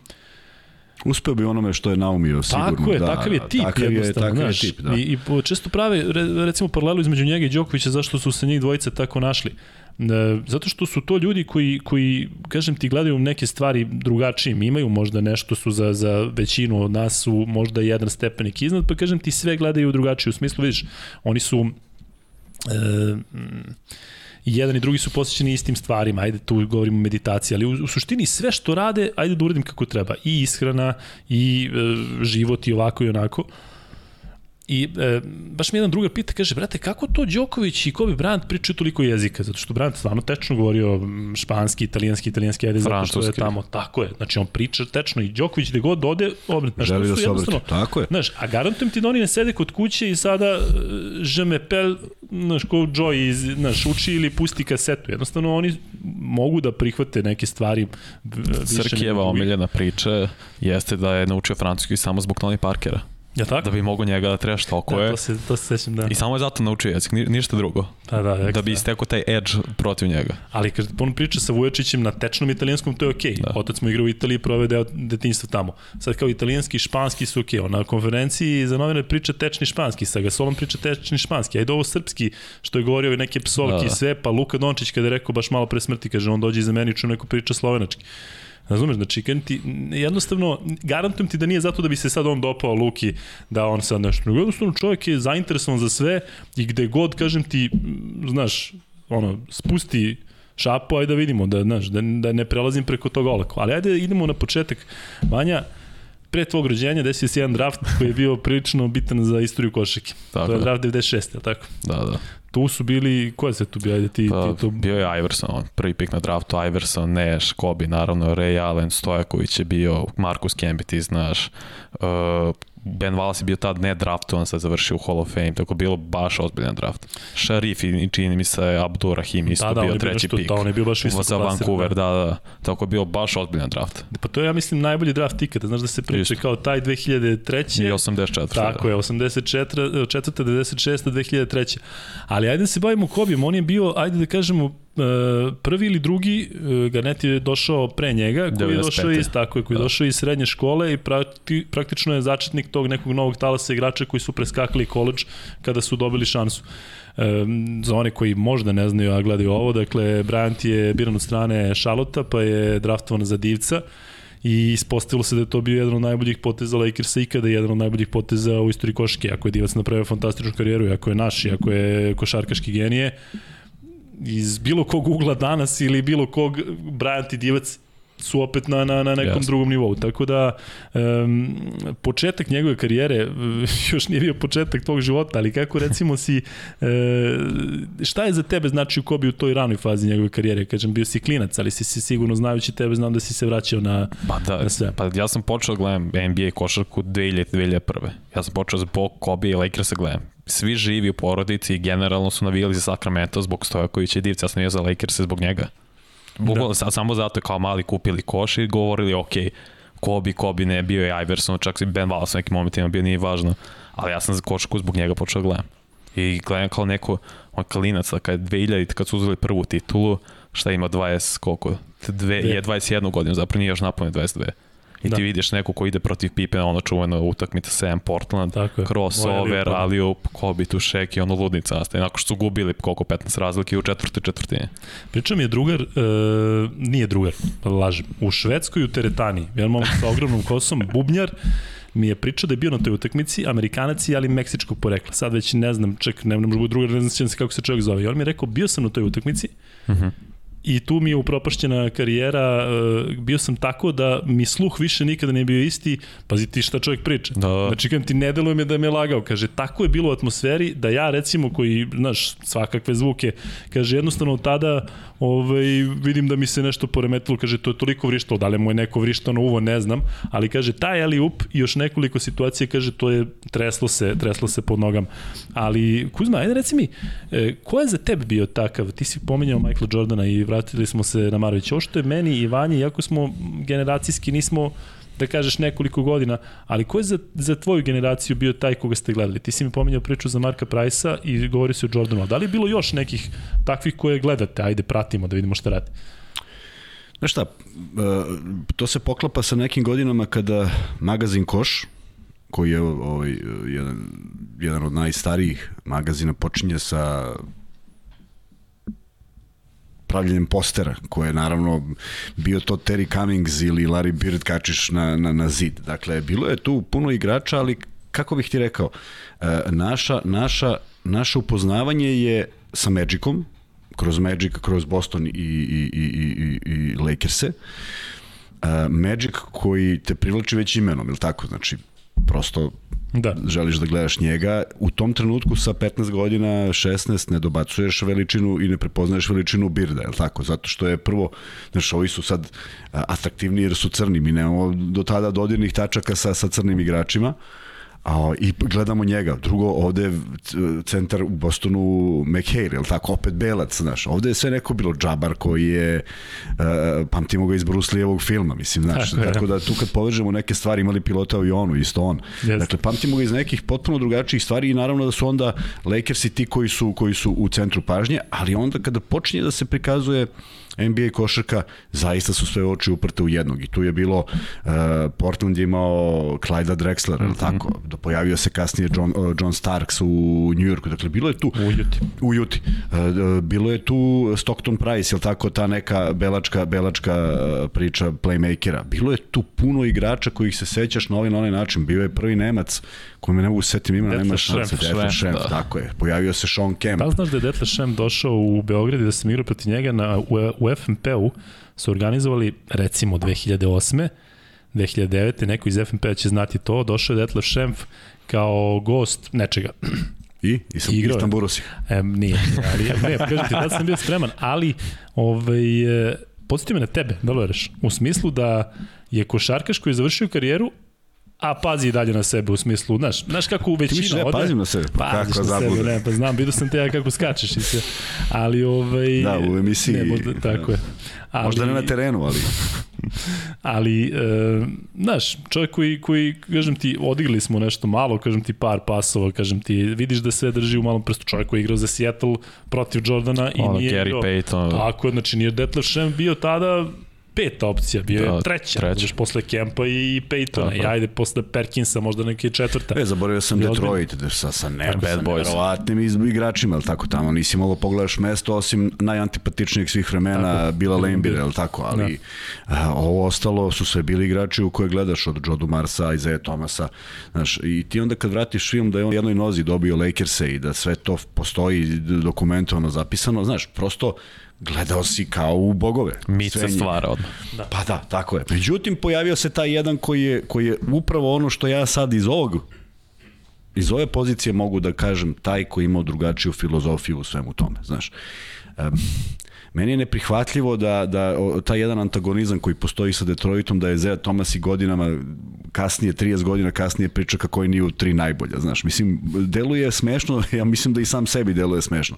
Uspeo bi onome što je naumio, sigurno. Tako je, da, takav je tip, takav je, takav znaš, je tip, da. I, I često prave, recimo, paralelu između njega i Đokovića, zašto su se njih dvojice tako našli. E, zato što su to ljudi koji, koji kažem ti, gledaju neke stvari drugačijim, imaju možda nešto su za, za većinu od nas su možda jedan stepenik iznad, pa kažem ti sve gledaju drugačije, u smislu, vidiš, oni su e, jedan i drugi su posvećeni istim stvarima, ajde tu govorimo o meditaciji, ali u, u suštini sve što rade, ajde da uradim kako treba, i ishrana, i e, život, i ovako i onako. I e, baš mi jedan drugar pita, kaže, brate, kako to Đoković i Kobe Bryant pričaju toliko jezika? Zato što Bryant stvarno tečno govorio španski, italijanski, italijanski, ajde zato što je tamo. Tako je. Znači, on priča tečno i Đoković gde god ode, obret. Znaš, Želi da se obrati. Tako je. Znaš, a garantujem ti da oni ne sede kod kuće i sada e, je me pel, znaš, ko Joy iz, znaš, uči ili pusti kasetu. Jednostavno, oni mogu da prihvate neke stvari. Srkijeva omiljena priča jeste da je naučio francuski samo zbog Tony Parkera. Ja tako? Da bi mogo njega da trebaš toliko da, je. To se, to se sećam, da. I samo je zato naučio jezik, ni, ništa drugo. Da, da, ekstra. da bi istekao taj edge protiv njega. Ali kad on priča sa Vujačićem na tečnom italijanskom, to je okej. Okay. Da. Otac mu igra u Italiji, prove deo detinjstva tamo. Sad kao italijanski i španski su okej. Okay. Na konferenciji za novine priča tečni španski, sa Gasolom priča tečni španski. Ajde ovo srpski, što je govorio neke psovke i da. sve, pa Luka Dončić kada je rekao baš malo pre smrti, kaže on dođe iza meni i čuje neko priča slovenački. Razumeš, znači, ti, jednostavno, garantujem ti da nije zato da bi se sad on dopao Luki, da on sad nešto, jednostavno čovjek je zainteresovan za sve i gde god, kažem ti, znaš, ono, spusti šapu, ajde da vidimo, da, znaš, da, da ne prelazim preko toga olako. Ali ajde idemo na početak. Vanja, pre tvog rođenja desio se jedan draft koji je bio prilično bitan za istoriju košake. Tako to je draft 96, je tako? Da, da. Tu su bili, ko se tu bio? Ajde ti, pa, ti to... Bio je Iverson, on, prvi pik na draftu, Iverson, Nash, Kobe, naravno, Ray Allen, Stojaković je bio, Marcus Camby, ti znaš, uh, Ben Wallace je bio tad ne draftovan, sad završio u Hall of Fame, tako bilo baš ozbiljan draft. Sharif i čini mi se Abdur Rahim isto da, da, bio treći pik. Da, on je bio baš visoko Za Vancouver, da. da, da. Tako je bio baš ozbiljan draft. Pa to je, ja mislim, najbolji draft ikada. Znaš da se isto. kao taj 2003. I 84. Tako da. je, 84. 4. 96. 2003. Ali ajde da se bavimo Kobijom. On je bio, ajde da kažemo, prvi ili drugi e, Garnet je došao pre njega, koji 95. je došao iz, tako je, koji je da. došao iz srednje škole i prakti, praktično je začetnik tog nekog novog talasa igrača koji su preskakali koleđ kada su dobili šansu. E, za one koji možda ne znaju, a gledaju ovo, dakle, Bryant je biran od strane Šalota, pa je draftovan za divca i ispostavilo se da je to bio jedan od najboljih poteza Lakersa ikada, jedan od najboljih poteza u istoriji koške, ako je divac napravio fantastičnu karijeru, ako je naš, ako je košarkaški genije, iz bilo kog ugla danas ili bilo kog Bryant i Divac su opet na, na, na nekom yes. drugom nivou. Tako da, um, početak njegove karijere još nije bio početak tog života, ali kako recimo si, uh, šta je za tebe znači u Kobi u toj ranoj fazi njegove karijere? Kažem, bio si klinac, ali si se sigurno znajući tebe, znam da si se vraćao na, pa da, na sve. Pa ja sam počeo da gledam NBA košarku 2000, 2001. Ja sam počeo zbog Kobe i Lakersa gledam svi živi u porodici i generalno su navijali za Sacramento zbog Stojakovića i Divca, ja sam navijao za Lakers zbog njega. Bukvalno, da. samo zato je kao mali kupili koš i govorili, ok, Kobe, Kobe ne, bio je Iverson, čak i Ben Wallace nekim momentima bio, nije važno. Ali ja sam za košku zbog njega počeo da gledam. I gledam kao neko, on kalinac, kad je 2000, kad su uzeli prvu titulu, šta ima 20, koliko? Dve, je 21 godinu, zapravo nije još napune 22. I da. ti vidiš neko ko ide protiv Pipena, ono čuveno utakmica 7 Portland, Tako crossover, aliup, Kobe tu šek i ono ludnica nastaje. Nakon što su gubili koliko 15 razlike u četvrtoj četvrtini. Priča mi je drugar, e, nije drugar, pa lažem, u Švedskoj u teretani, jedan momak sa ogromnom kosom, bubnjar, mi je pričao da je bio na toj utakmici, Amerikanac ali meksičkog porekla. Sad već ne znam, ček, ne, ne možemo drugar, ne znam kako se čovjek zove. I on mi je rekao, bio sam na toj utakmici, uh mhm. -huh i tu mi je upropašćena karijera, e, bio sam tako da mi sluh više nikada ne bio isti, pazi ti šta čovjek priča. Da. Znači, kad ti ne deluje me da me lagao, kaže, tako je bilo u atmosferi da ja recimo koji, znaš, svakakve zvuke, kaže, jednostavno tada ovaj, vidim da mi se nešto poremetilo, kaže, to je toliko vrištalo, da li mu je neko vrištano uvo, ne znam, ali kaže, taj ali up i još nekoliko situacija, kaže, to je treslo se, treslo se pod nogama. Ali, Kuzma, ajde reci mi, e, ko je za tebe bio takav? Ti si pominjao Michael Jordana i vratili smo se na Marovića. Ovo što je meni i Vanji, iako smo generacijski, nismo da kažeš nekoliko godina, ali ko je za, za tvoju generaciju bio taj koga ste gledali? Ti si mi pominjao priču za Marka Prajsa i govori se o Jordanu. Da li je bilo još nekih takvih koje gledate? Ajde, pratimo da vidimo šta radi. Znaš šta, e, to se poklapa sa nekim godinama kada magazin Koš, koji je ovaj, jedan, jedan od najstarijih magazina, počinje sa pravljenjem postera, koje je naravno bio to Terry Cummings ili Larry Bird kačiš na, na, na zid. Dakle, bilo je tu puno igrača, ali kako bih ti rekao, e, naša, naša, naše upoznavanje je sa Magicom, kroz Magic, kroz Boston i, i, i, i, i Lakers-e. Uh, Magic koji te privlači već imenom, ili tako? Znači, prosto Da. želiš da gledaš njega, u tom trenutku sa 15 godina, 16, ne dobacuješ veličinu i ne prepoznaješ veličinu Birda, je li tako? Zato što je prvo, znaš, ovi su sad atraktivni jer su crni, mi nemamo do tada dodirnih tačaka sa, sa crnim igračima, A, I gledamo njega. Drugo, ovde je centar u Bostonu McHale, je tako? Opet belac, znaš. Ovde je sve neko bilo džabar koji je, uh, pamtimo ga iz Bruce Lee-evog filma, mislim, znaš. Tako. Tako da tu kad povežemo neke stvari, imali pilota avionu, isto on. Jeste. Dakle, pamtimo ga iz nekih potpuno drugačijih stvari i naravno da su onda Lakersi ti koji su, koji su u centru pažnje, ali onda kada počinje da se prikazuje NBA košarka, zaista su sve oči uprte u jednog i tu je bilo uh, Portland je imao Clyda Drexler, mm -hmm. tako, da pojavio se kasnije John, uh, John Starks u New Yorku, dakle bilo je tu U Juti. u Juti. Uh, bilo je tu Stockton Price, je tako, ta neka belačka, belačka uh, priča playmakera. Bilo je tu puno igrača kojih se sećaš na ovaj na onaj način. Bio je prvi Nemac, koji me ne mogu setim imena, nema šanse. Detlef Schrempf, da. tako je. Pojavio se Sean Kemp. Da znaš da je Detlef Schem došao u Beograd i da sam igrao protiv njega na, u, u FNP-u su organizovali recimo 2008. 2009. neko iz FNP-a će znati to, došao je Detlef Šemf kao gost nečega. I? I sam Igrao je. Istanburusi. E, nije, ali, ne, kažem ti, tada sam bio spreman, ali ovaj, e, podsjeti me na tebe, da li veruješ? U smislu da je košarkaš koji je završio karijeru, a pazi i dalje na sebe u smislu, znaš, znaš kako u Ti misliš većina da ode... pazim na sebe? Pa kako na sebe, ne, pa znam, vidio sam te ja kako skačeš i sve. Ali, ovaj... Da, u emisiji. Ne, možda, tako je. Ali, Možda ne na terenu, ali... ali e, znaš, čovjek koji, koji, kažem ti, odigli smo nešto malo, kažem ti par pasova, kažem ti, vidiš da sve drži u malom prstu čovjek koji je igrao za Seattle protiv Jordana i Ono, nije Gary igrao. Payton. Tako je, znači nije Detlef Schem bio tada peta opcija, bio je Da, treća, treća. treća. posle Kempa i Paytona, Tako i je. ajde posle Perkinsa, možda neke četvrta. E, zaboravio sam I Detroit, da sa, sa, ne, Bad sa Boys. nevjerovatnim iz- igračima, ali tako tamo nisi mogao pogledaš mesto osim najantipatičnijeg svih vremena Tako. Bila Lembira, ali tako, ali a, ovo ostalo su sve bili igrači u koje gledaš od Joe Marsa, Isaiah Thomasa, znaš, i ti onda kad vratiš film da je on jednoj nozi dobio Lakers-e i da sve to postoji dokumentovano, zapisano, znaš, prosto gledao si kao u bogove. Mit se stvara odmah. Pa da, tako je. Međutim, pojavio se taj jedan koji je, koji je upravo ono što ja sad iz ovog iz ove pozicije mogu da kažem taj koji imao drugačiju filozofiju u svemu tome, znaš. Um, meni je neprihvatljivo da, da o, taj jedan antagonizam koji postoji sa Detroitom, da je Zea Thomas i godinama kasnije, 30 godina kasnije priča kako je nije u tri najbolja, znaš. Mislim, deluje smešno, ja mislim da i sam sebi deluje smešno.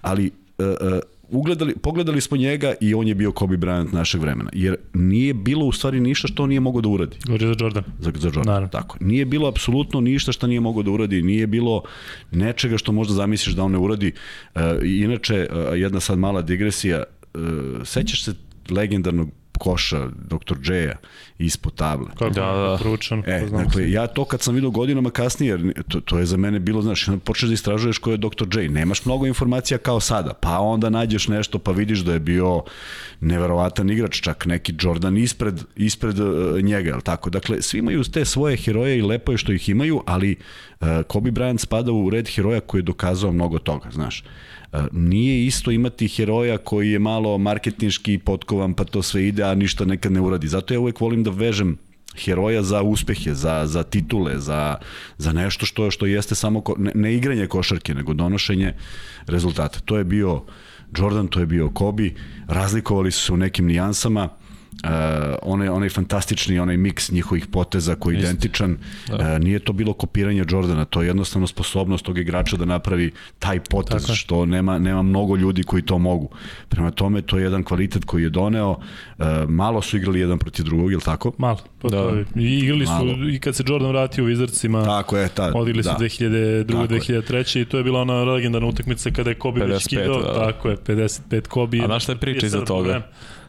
Ali uh, uh, ugledali, pogledali smo njega i on je bio Kobe Bryant našeg vremena. Jer nije bilo u stvari ništa što on nije mogao da uradi Govorio za Jordan. za, za Jordan. Naravno. Tako. je. Nije bilo apsolutno ništa što nije mogao da uradi, nije bilo nečega što možda zamisliš da on ne uradi. Uh, inače, uh, jedna sad mala digresija, uh, sećaš se legendarnog koša dr. J-a ispod table. Kako Da, da. Pručan, E, dakle, ja to kad sam vidio godinama kasnije, jer to, to je za mene bilo, znaš, počneš da istražuješ ko je Dr. J. Nemaš mnogo informacija kao sada, pa onda nađeš nešto, pa vidiš da je bio neverovatan igrač, čak neki Jordan ispred, ispred uh, njega, jel tako? Dakle, svi imaju te svoje heroje i lepo je što ih imaju, ali uh, Kobe Bryant spada u red heroja koji je dokazao mnogo toga, znaš. Uh, nije isto imati heroja koji je malo marketinški potkovan, pa to sve ide, a ništa nekad ne uradi. Zato ja uvek volim da vežem heroja za uspehe, za, za titule, za, za nešto što, što jeste samo ko, ne, ne igranje košarke, nego donošenje rezultata. To je bio Jordan, to je bio Kobe, razlikovali su se u nekim nijansama, Uh, onaj, onaj fantastični onaj miks njihovih poteza koji je identičan da. uh, nije to bilo kopiranje Jordana to je jednostavno sposobnost tog igrača da napravi taj potez Tako što nema, nema mnogo ljudi koji to mogu prema tome to je jedan kvalitet koji je doneo uh, malo su igrali jedan protiv drugog, je li tako? Malo. Pa Da. to je. I igrali su, Malo. i kad se Jordan vratio u Wizardsima, Tako je, ta, Odigli su da. 2002. Tako je. 2003. i to je bila ona legendarna utakmica kada je Kobe već 55, kidao. da. Tako je, 55 Kobe. A znaš šta je priča iza 37 toga? problema.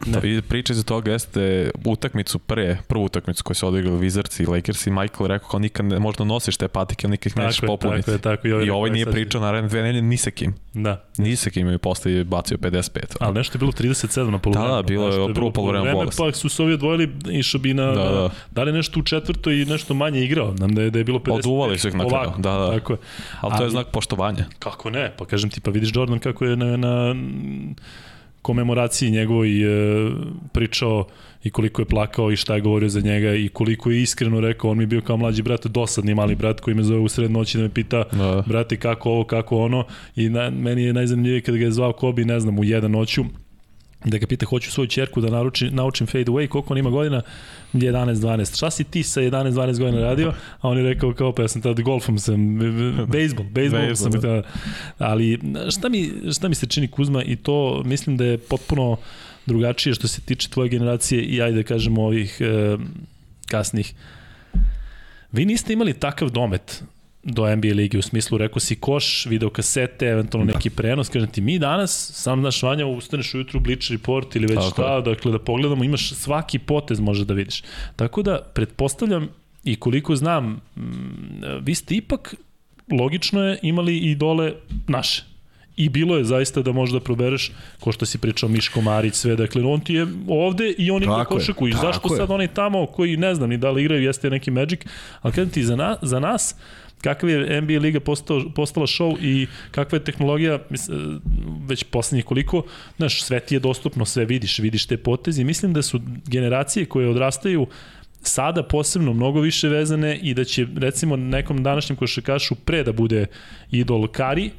Ne. I priča iza toga jeste utakmicu pre, prvu utakmicu koju su odigrali Wizards i Lakers i Michael rekao kao nikad ne, možda nosiš te patike, ali nikad ih nećeš popuniti. tako je, tako je. I ovaj I ovaj aj nije pričao naravno dve nedelje ni sa kim. Da. Ni sa kim je bacio 55. Ali nešto je bilo 37 na poluvremenu. Da, da, bilo je prvo poluvreme bolest. Pa su se ovi odvojili i Šabina, Da, da, da. da li nešto u četvrtoj i nešto manje igrao. Nam da je, da je bilo 50. Oduvali su ih na kraju, da, da. Tako je. Ali to je znak poštovanja. Kako ne? Pa kažem ti, pa vidiš Jordan kako je na, na komemoraciji njegovoj e, pričao i koliko je plakao i šta je govorio za njega i koliko je iskreno rekao, on mi je bio kao mlađi brat, dosadni mali brat koji me zove u sred noći da me pita, da. brate, kako ovo, kako ono i na, meni je najzanimljivije kada ga je zvao Kobi, ne znam, u jedan noću, da ga pita hoću svoju čerku da naruči, naučim fade away, koliko on ima godina? 11, 12. Šta si ti sa 11, 12 godina radio? A on je rekao kao pa ja sam tada golfom sam, bejsbol, bejsbol sam tada. Ali šta mi, šta mi se čini Kuzma i to mislim da je potpuno drugačije što se tiče tvoje generacije i ajde da kažemo ovih e, kasnih. Vi niste imali takav domet do NBA ligi u smislu, rekao si koš, video kasete, eventualno da. neki prenos, kažem ti, mi danas, sam znaš Vanja, ustaneš ujutru, Bleach Report ili već Tako šta, je. dakle da pogledamo, imaš svaki potez može da vidiš. Tako da, pretpostavljam i koliko znam, vi ste ipak, logično je, imali i dole naše. I bilo je zaista da možda probereš, ko što si pričao Miško Marić, sve, dakle, on ti je ovde i on igra košaku. I zašto je. sad oni tamo koji ne znam ni da li igraju, jeste neki Magic, ali kada ti za, na, za nas, kakav je NBA liga postao, postala show i kakva je tehnologija već poslednjih koliko, znaš, sve ti je dostupno, sve vidiš, vidiš te potezi. Mislim da su generacije koje odrastaju sada posebno mnogo više vezane i da će recimo nekom današnjem košakašu pre da bude idol Kari,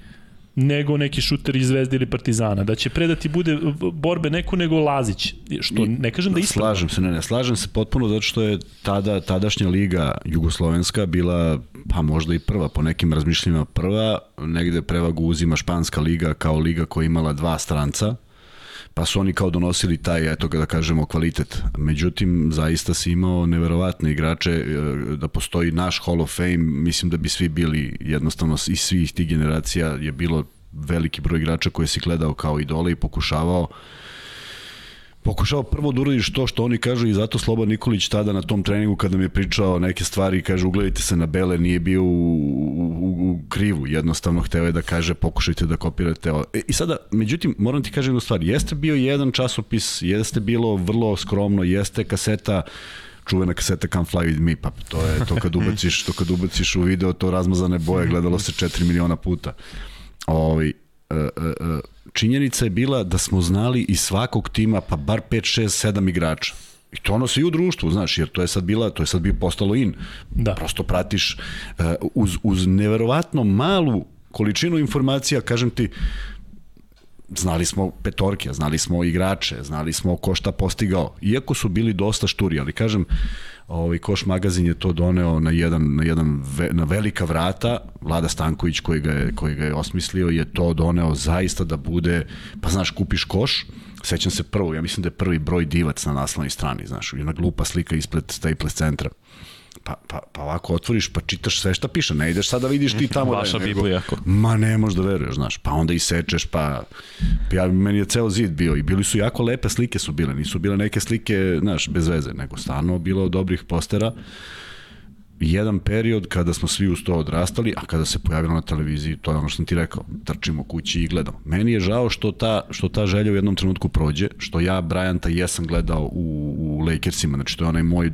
nego neki šuter iz Zvezde ili Partizana. Da će predati bude borbe neko nego Lazić. Što ne kažem da ispravno. Slažem se, ne, ne, slažem se potpuno zato što je tada, tadašnja liga jugoslovenska bila pa možda i prva, po nekim razmišljenjima prva, negde prevagu uzima Španska liga kao liga koja imala dva stranca, pa su oni kao donosili taj, eto ga da kažemo, kvalitet. Međutim, zaista si imao neverovatne igrače, e, da postoji naš Hall of Fame, mislim da bi svi bili jednostavno iz svih tih generacija je bilo veliki broj igrača koje si gledao kao idole i pokušavao pokušao prvo da uradiš to što oni kažu i zato Slobodan Nikolić tada na tom treningu kada mi je pričao neke stvari kaže ugledajte se na Bele nije bio u, u, u krivu jednostavno hteo je da kaže pokušajte da kopirate e, i sada međutim moram ti kažem jednu stvar jeste bio jedan časopis jeste bilo vrlo skromno jeste kaseta čuvena kaseta Come Fly With Me, pa to je to kad ubaciš, to kad ubaciš u video, to razmazane boje, gledalo se 4 miliona puta. Ovi, ovaj, uh, uh, uh, činjenica je bila da smo znali iz svakog tima pa bar 5, 6, 7 igrača. I to ono se i u društvu, znaš, jer to je sad bila, to je sad bio postalo in. Da. Prosto pratiš uh, uz, uz neverovatno malu količinu informacija, kažem ti, znali smo petorke, znali smo igrače, znali smo ko šta postigao, iako su bili dosta šturi, ali kažem, ovaj Koš magazin je to doneo na jedan na jedan ve, na velika vrata. Vlada Stanković koji ga je koji ga je osmislio je to doneo zaista da bude pa znaš kupiš koš Sećam se prvo, ja mislim da je prvi broj divac na naslovnoj strani, znaš, jedna glupa slika ispred Staples centra pa, pa, pa ovako otvoriš, pa čitaš sve šta piše, ne ideš sad da vidiš ti tamo. Vaša da Biblija. Ma ne možeš da veruješ, znaš, pa onda i sečeš, pa, ja, meni je ceo zid bio i bili su jako lepe slike su bile, nisu bile neke slike, znaš, bez veze, nego stvarno bilo dobrih postera jedan period kada smo svi uz to odrastali, a kada se pojavilo na televiziji, to je ono što sam ti rekao, trčimo kući i gledamo. Meni je žao što ta, što ta želja u jednom trenutku prođe, što ja Bryanta jesam gledao u, u Lakersima, znači to je onaj moj,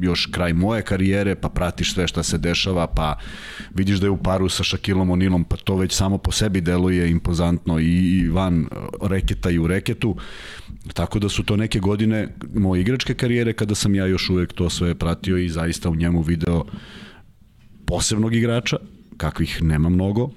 još kraj moje karijere, pa pratiš sve šta se dešava, pa vidiš da je u paru sa Shaquillom O'Nealom, pa to već samo po sebi deluje impozantno i van reketa i u reketu. Tako da su to neke godine moje igračke karijere kada sam ja još uvek to sve pratio i zaista u njemu video posebnog igrača, kakvih nema mnogo,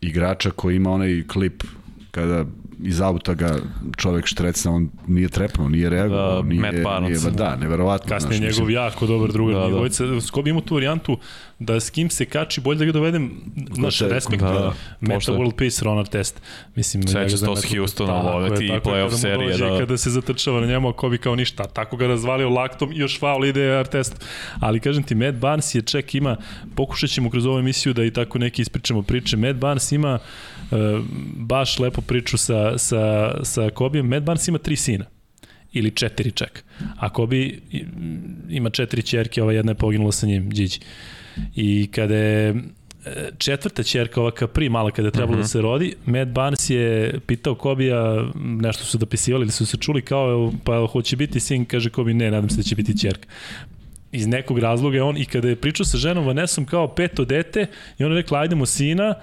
igrača koji ima onaj klip kada iz auta ga čovek štrecna, on nije trepnuo, nije reagovao, uh, nije, Matt Barnes. nije, da, neverovatno. Kasnije njegov mislim. jako dobar drugar. Da, da. Skobi ima tu varijantu da s kim se kači, bolje da ga dovedem, naš respekt, da, da, Meta World Peace Runner test. Mislim, Seća to s Houstonom, ove ti playoff da serije. Da. Kada se zatrčava na njemu, ako bi kao ništa, tako ga razvalio laktom i još faul ide AR test. Ali kažem ti, Matt Barnes je ček ima, pokušat ćemo kroz ovu emisiju da i tako neki ispričamo priče. Matt Barnes ima uh, baš lepo priču sa, sa, sa Kobijem. Matt Barnes ima tri sina ili četiri ček. A Kobi ima četiri čerke, ova jedna je poginula sa njim, Điđi. I kada je e, četvrta čerka, ova Capri, mala kada je trebalo uh -huh. da mhm. se rodi, Matt Barnes je pitao Kobija, nešto su dopisivali ili su se čuli kao, pa hoće biti sin, kaže Kobi, ne, nadam se da će biti čerka iz nekog razloga je on i kada je pričao sa ženom Vanesom kao peto dete i ona rekla ajdemo sina,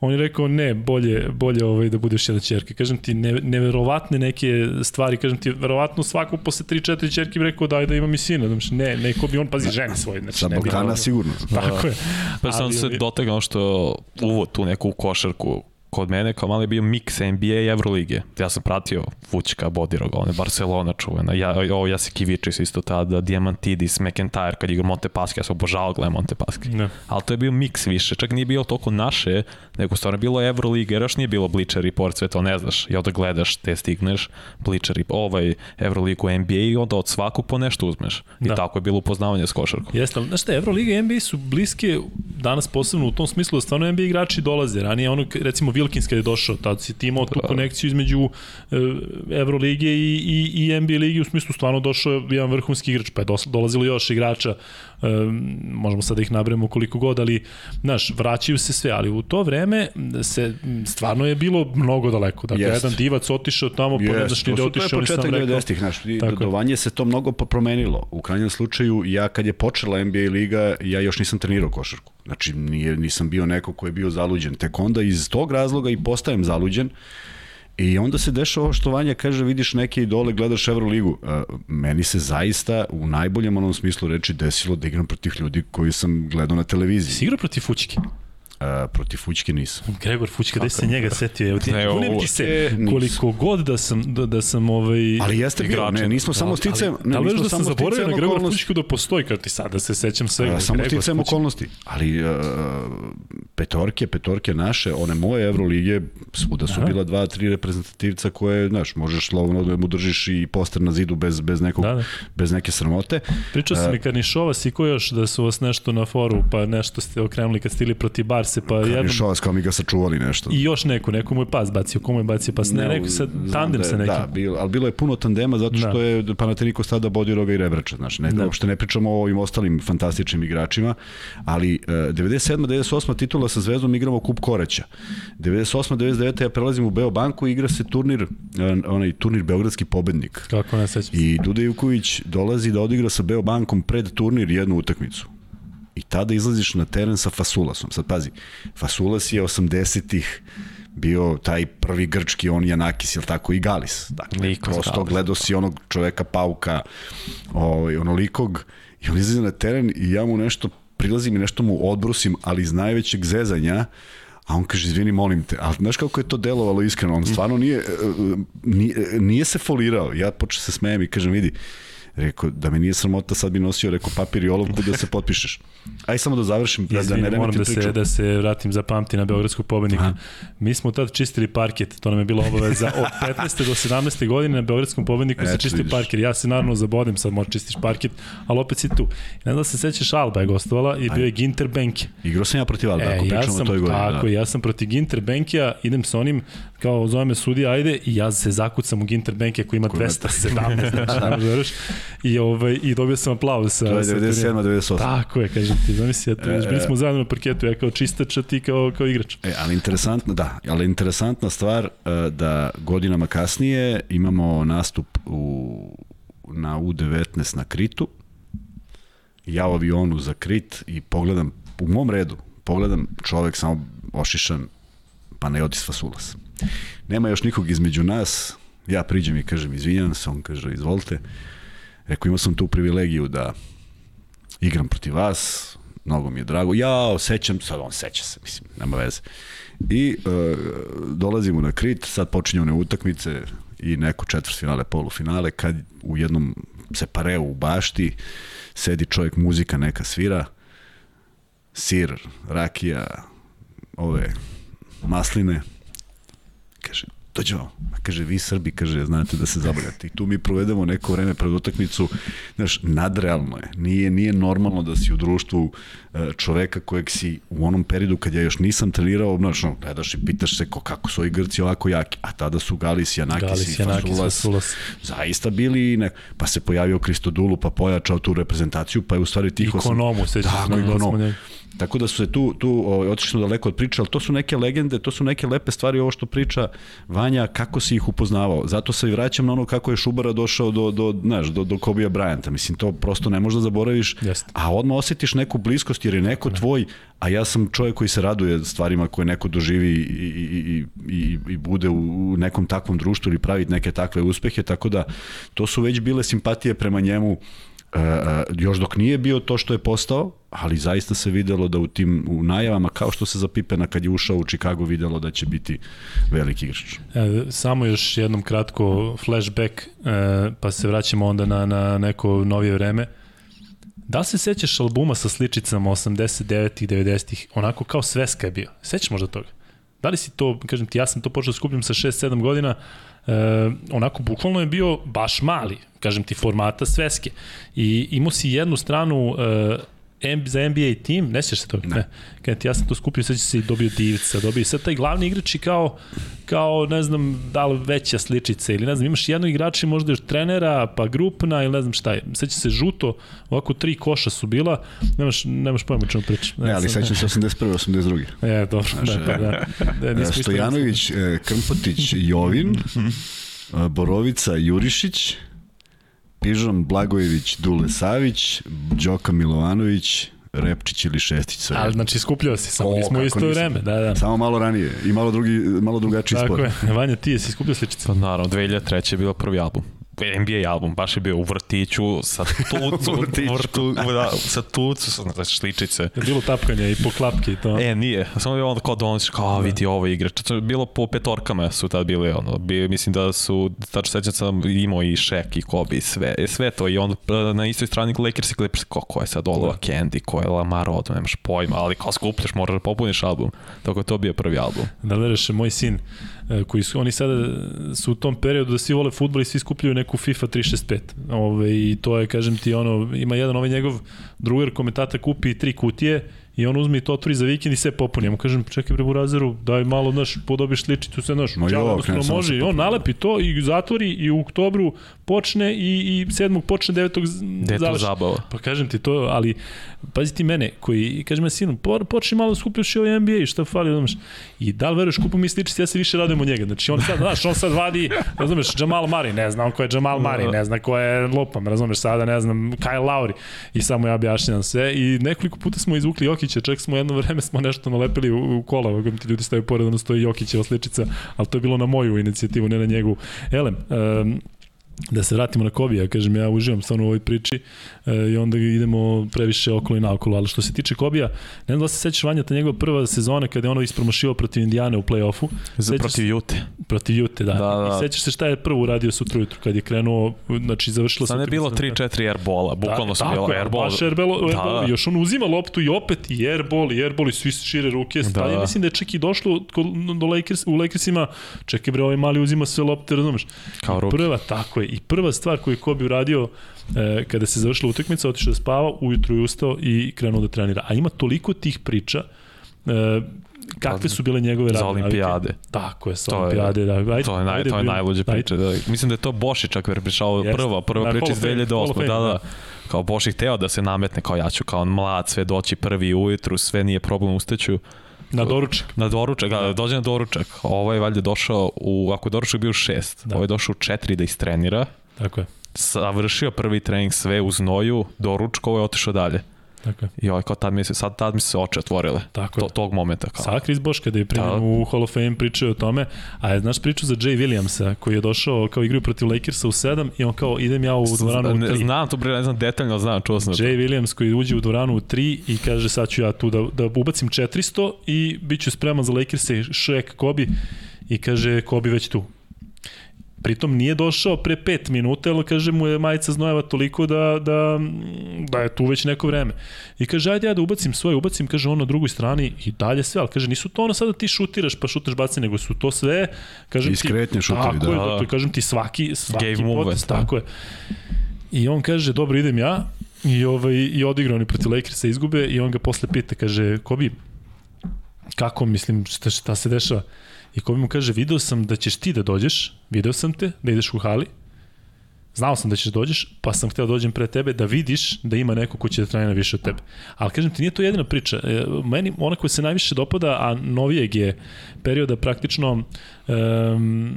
On je rekao ne, bolje, bolje ovaj, da budeš jedna čerka. Kažem ti, ne, neverovatne neke stvari, kažem ti, verovatno svako posle 3-4 čerke bi rekao daj da imam i sina. Znači, ne, neko bi on, pazi, žene svoje. Znači, Sa ne bi Balkana sigurno. Tako je. Pa sam se dotegao što uvod tu neku košarku kod mene kao mali je bio miks NBA i Evrolige. Ja sam pratio Vučka, Bodiroga, one Barcelona čuvena, ja, ovo Jasik Ivičis isto tada, Diamantidis, McIntyre kad igra Monte Paschi, ja sam obožavao gledam Monte Paschi. Ne. Ali to je bio miks više, čak nije bilo toliko naše, nego stvarno je bilo Euroliga, jer još nije bilo Bleacher Report, sve to ne znaš. I onda gledaš, te stigneš, Bleacher Report, ovaj Euroligu NBA i onda od svakog po nešto uzmeš. I Da. tako je bilo upoznavanje s košarkom. Jeste, ali znaš šta, Euroliga i NBA su bliske danas posebno u tom smislu da stvarno NBA igrači dolaze. Ranije ono, recimo Wilkins kada je došao, tad si ti imao tu konekciju između e, Eurolige i, i, i NBA ligi, u smislu stvarno došao je jedan vrhunski igrač, pa je dolazilo još igrača, možemo sad da ih nabremo koliko god, ali, znaš, vraćaju se sve, ali u to vreme se stvarno je bilo mnogo daleko. Dakle, Jeste. jedan divac otišao tamo, pa ne znaš ni da su- to je otišao, ni sam početak rekao. 90-ih, znaš, dodovanje se to mnogo po- promenilo. U krajnjem slučaju, ja kad je počela NBA liga, ja još nisam trenirao košarku. Znači, nije, nisam bio neko ko je bio zaluđen. Tek onda iz tog razloga i postajem zaluđen. I onda se dešava ovo što Vanja kaže, vidiš neke idole, gledaš Euroligu. A, meni se zaista u najboljem onom smislu reči desilo da igram protiv ljudi koji sam gledao na televiziji. Si igrao protiv Fučke? A, protiv Fućke nisam. Gregor Fućka, gde se njega setio? Evo ti, Ne, ovo- ti se, e, koliko god da sam, da, da sam ovaj... Ali jeste Igrače. ne, nismo samo sticajem, ne, da li nismo da sam zaboravio na sticajem Gregor. Fućku da postoji, kao ti sad da se sećam svega. A, samo sticajem okolnosti. Ali uh, petorke, petorke naše, one moje Evrolige, svuda su Aha. bila dva, tri reprezentativca koje, znaš, možeš slovno da mu držiš i poster na zidu bez, bez, nekog, Da, da. bez neke sramote. Pričao E. sam Karnišova, si ko još da su vas nešto na foru, pa nešto ste okrenuli kad ste ili protiv Barse, pa jednom... Karnišovac kao mi ga sačuvali nešto. I još neko, neko mu je pas bacio, komu je bacio pas, ne, neko sad, znam tandem da je- sa nekim. Da, bilo, ali bilo je puno tandema zato što Da. je Panathinaikos tada Bodiroga i Rebrača, znači ne, Da. da. uopšte ne pričamo o ovim ostalim fantastičnim igračima, ali uh, 97. 98. titula sa Zvezdom igramo Kup Koreća. 98. 99. ja prelazim u Beobanku i igra se turnir, uh, onaj turnir Beogradski pobednik. Kako ne sećam se. I Duda Ivković dolazi da odigra sa Beobankom pred turnir jednu utakmicu. I tada izlaziš na teren sa Fasulasom. Sad pazi, Fasulas je 80-ih bio taj prvi grčki, on Janakis, jel tako, i Galis. Dakle, Niko prosto Galis. gledao si onog čoveka pauka, ovaj, onolikog, i on izlazi na teren i ja mu nešto prilazim i nešto mu odbrusim, ali iz najvećeg zezanja, A on kaže, izvini, molim te. Ali znaš kako je to delovalo iskreno? On stvarno nije, e, nije, nije se folirao. Ja počeo se smejem i kažem, vidi, Rekao, da me nije sramota, sad bi nosio, rekao, papir i olovku da se potpišeš. Aj samo da završim, da, da Izvini, ne moram da priču. se, da se vratim za pamti na Beogradskog pobednika. Aha. Mi smo tad čistili parket, to nam je bila obaveza od 15. do 17. godine na Beogradskom pobedniku se čisti vidiš. parket. Ja se naravno zabodem, sad možeš čistiš parket, ali opet si tu. Ne znam da se sećaš, Alba je gostovala i bio je Ginter Benke. Igrao sam ja protiv Alba, ako E, ja pričamo sam, o toj godini. tako, da. ja sam protiv Ginter Benkija, idem sa onim, kao zove me sudija, ajde, i ja se zakucam u Ginter Benkija koji ima 217, znači, ne možeš da. I, ovaj, I dobio sam aplauz sa... To je sa 97. turnira. 98. Tako je, kažem ti, zamisli, eto, vidiš, bili smo zajedno na parketu, ja kao čistač, a ti kao, kao igrač. E, ali interesantna, da, ali interesantna stvar e, da godinama kasnije imamo nastup u, na U19 na Kritu, ja u avionu za Krit i pogledam, u mom redu, pogledam čovek samo ošišan Panajotis Fasulas. Nema još nikog između nas, ja priđem i kažem izvinjam se, on kaže izvolite. Rekao imao sam tu privilegiju da igram protiv vas, mnogo mi je drago. Ja sećam, sad on seća se, mislim, nema veze. I e, dolazimo na Krit, sad počinju one utakmice i neko četvrtfinale, polufinale, kad u jednom separeu u bašti sedi čovjek, muzika neka svira, sir, rakija, ove masline, kaže, dođe vam. Kaže, vi Srbi, kaže, znate da se zabavljate. I tu mi provedemo neko vreme pred utakmicu, znaš, nadrealno je. Nije, nije normalno da si u društvu e, čoveka kojeg si u onom periodu kad ja još nisam trenirao, znaš, no, gledaš i pitaš se ko, kako su ovi Grci ovako jaki. A tada su Galis, Janakis, Galis, i Janakis, Fasulas, Fasulas. zaista bili, ne, pa se pojavio Kristodulu, pa pojačao tu reprezentaciju, pa je u stvari tih... osam- Ikonomu, sećam se, Tako, da, da smo ikonom. njega. Tako da su se tu, tu ovaj, otišli daleko od priče, ali to su neke legende, to su neke lepe stvari, ovo što priča Vanja, kako si ih upoznavao. Zato se i vraćam na ono kako je Šubara došao do, do, znaš, do, do Kobija Bryanta. Mislim, to prosto ne možeš da zaboraviš, Jeste. a odmah osjetiš neku bliskost jer je neko tvoj, a ja sam čovjek koji se raduje stvarima koje neko doživi i, i, i, i, i bude u, u nekom takvom društvu ili pravi neke takve uspehe, tako da to su već bile simpatije prema njemu još dok nije bio to što je postao, ali zaista se videlo da u tim u najavama, kao što se za Pipena kad je ušao u Chicago videlo da će biti veliki igrač. E, samo još jednom kratko flashback, e, pa se vraćamo onda na, na neko novije vreme. Da se sećaš albuma sa sličicama 89-ih, 90-ih, onako kao sveska je bio? Sećaš možda toga? Da li si to, kažem ti, ja sam to počeo da skupljam sa 6-7 godina, e, onako bukvalno je bio baš mali, kažem ti, formata sveske. I imao si jednu stranu e, za NBA tim, ne sjećaš se toga? Ne. ne. Kad ti ja sam to skupio, sećaš se i dobio Divca, dobio sad taj glavni igrač i kao, kao, ne znam, da li veća sličica ili ne znam, imaš jednog igrača možda još trenera, pa grupna ili ne znam šta je. Seća se žuto, ovako tri koša su bila, nemaš, nemaš pojma čemu pričam. Ne, ne ali sećam se 81. 82. E, dobro, Znaš, da, pa da. da, da Stojanović, Krmpotić, Jovin, Borovica, Jurišić, Pižon Blagojević, Dule Savić, Đoka Milovanović, Repčić ili Šestić. Ali znači skupljao si, samo nismo isto nisam. vreme. Da, da. Samo malo ranije i malo, drugi, malo drugačiji Tako sport. Tako je, Vanja, ti jesi skupljao sličice? Pa naravno, 2003. je bilo prvi album. NBA album, baš je bio u vrtiću, sa tucu, u vrtu, da, sa tucu, sa znači, šličice. Je bilo tapkanje i po klapke i to? E, nije. Samo je onda kao donosiš, kao, da. vidi ovo igrač. To bilo po petorkama su tad bili, ono, bi, mislim da su, tačno sećam sam imao i Shaq i Kobe i sve, sve to i onda na istoj strani Lakers i Clippers, ko, ko je sad Oliver da. Candy, ko je Lamar Odom, nemaš pojma, ali kao skupljaš, moraš da popuniš album. Tako to bio prvi album. Da vereš, moj sin, E, koji su, oni sada su u tom periodu da svi vole futbol i svi skupljaju neku FIFA 365. Ove, I to je, kažem ti, ono, ima jedan ovaj njegov drugar komentata kupi tri kutije i on uzme i to otvori za vikend i sve popuni. Ja mu kažem, čekaj bre Burazeru, daj malo, znaš, podobiš sličicu, sve, znaš, no, jo, može. I on nalepi to i zatvori i u oktobru počne i, i sedmog počne, devetog završi. zabava. Pa kažem ti to, ali pazi ti mene, koji, kažem ja sinu, počne malo skupljaš i ovaj NBA, šta fali, znaš. I da li veruješ, kupu mi sličice, ja se više radujem od njega. Znači on sad, znaš, on sad vadi, razumeš, Jamal Mari, ne znam ko je Jamal Mari, ne znam ko je Lopam, razumeš, sada ne znam, Kyle Lauri. I samo ja objašnjam sve i nekoliko puta smo izvukli Jokića, čak smo jedno vreme smo nešto nalepili u, u kola, kako ti ljudi stavaju pored, ono stoji Jokićeva sličica, ali to je bilo na moju inicijativu, ne na njegu. Elem, um, da se vratimo na Kobija, kažem ja uživam stvarno u ovoj priči e, i onda idemo previše okolo i naokolo, ali što se tiče Kobija, ne znam da se sećaš Vanja ta njegova prva sezona kada je ono ispromašio protiv Indijane u play-offu. Za protiv Jute. Protiv Jute, da. da, da. I sećaš se šta je prvo uradio sutra ujutru kad je krenuo, znači završilo se... Sad je bilo 3-4 airbola, bukvalno su bilo airball. Baš airball, airball, da, da. još on uzima loptu i opet i airball, i airball i svi šire ruke, da, da. mislim da je čak i došlo do Lakers, u Lakersima, čekaj bre, ovaj mali uzima sve lopte, razumeš? Kao ruke. Prva, tako je, i prva stvar koju je Kobe uradio e, kada se završila utakmica, otišao da spava, ujutru je ustao i krenuo da trenira. A ima toliko tih priča e, kakve su bile njegove radne Za olimpijade. Navike. Tako je, sa olimpijade. Da. Ajde, to je, naj, ajde, to je najluđe priče. Da. Mislim da je to Boši čak pričao prva, prva priča iz 2008. Da, da, da. Kao Boši hteo da se nametne kao ja ću kao mlad sve doći prvi ujutru, sve nije problem ustaću. Na doručak. Na doručak, da, da dođe na doručak. Ovo je valjda došao, u, ako je doručak bio u šest, da. ovo je došao u četiri da istrenira. Tako je. Savršio prvi trening sve u znoju, doručkovo je otišao dalje. Tako je. I ovaj, kao tad mi se, sad tad mi se oči otvorile. Tako to. Tog momenta. Kao. Sa Chris Bosh kada je primjen da. u Hall of Fame pričao o tome, a je znaš priču za Jay Williamsa koji je došao kao igraju protiv Lakersa u 7 i on kao idem ja u dvoranu u 3. Znam to, bre, ne znam detaljno, znam, čuo sam. Jay Williams koji uđe u dvoranu u 3 i kaže sad ću ja tu da, da ubacim 400 i bit ću spreman za Lakersa i Shaq Kobe i kaže Kobe već tu Pritom nije došao pre 5 minuta, ali kaže mu je majica znojeva toliko da, da, da je tu već neko vreme. I kaže, ajde ja da ubacim svoje, ubacim, kaže on na drugoj strani i dalje sve, ali kaže, nisu to ono sada ti šutiraš pa šutaš baci, nego su to sve, kažem Iskretnje ti, šutevi, tako da. Je, to, kažem ti svaki, svaki potest, da. tako je. I on kaže, dobro, idem ja, i, ovaj, i odigrao oni protiv Lakersa izgube i on ga posle pita, kaže, Kobi, kako, mislim, šta, šta se dešava? I ko mi mu kaže, video sam da ćeš ti da dođeš, video sam te, da ideš u hali, Znao sam da ćeš da dođeš, pa sam hteo da dođem pre tebe da vidiš da ima neko ko će da trenira više od tebe. Ali kažem ti, nije to jedina priča. E, meni, ona koja se najviše dopada, a novijeg je perioda praktično um,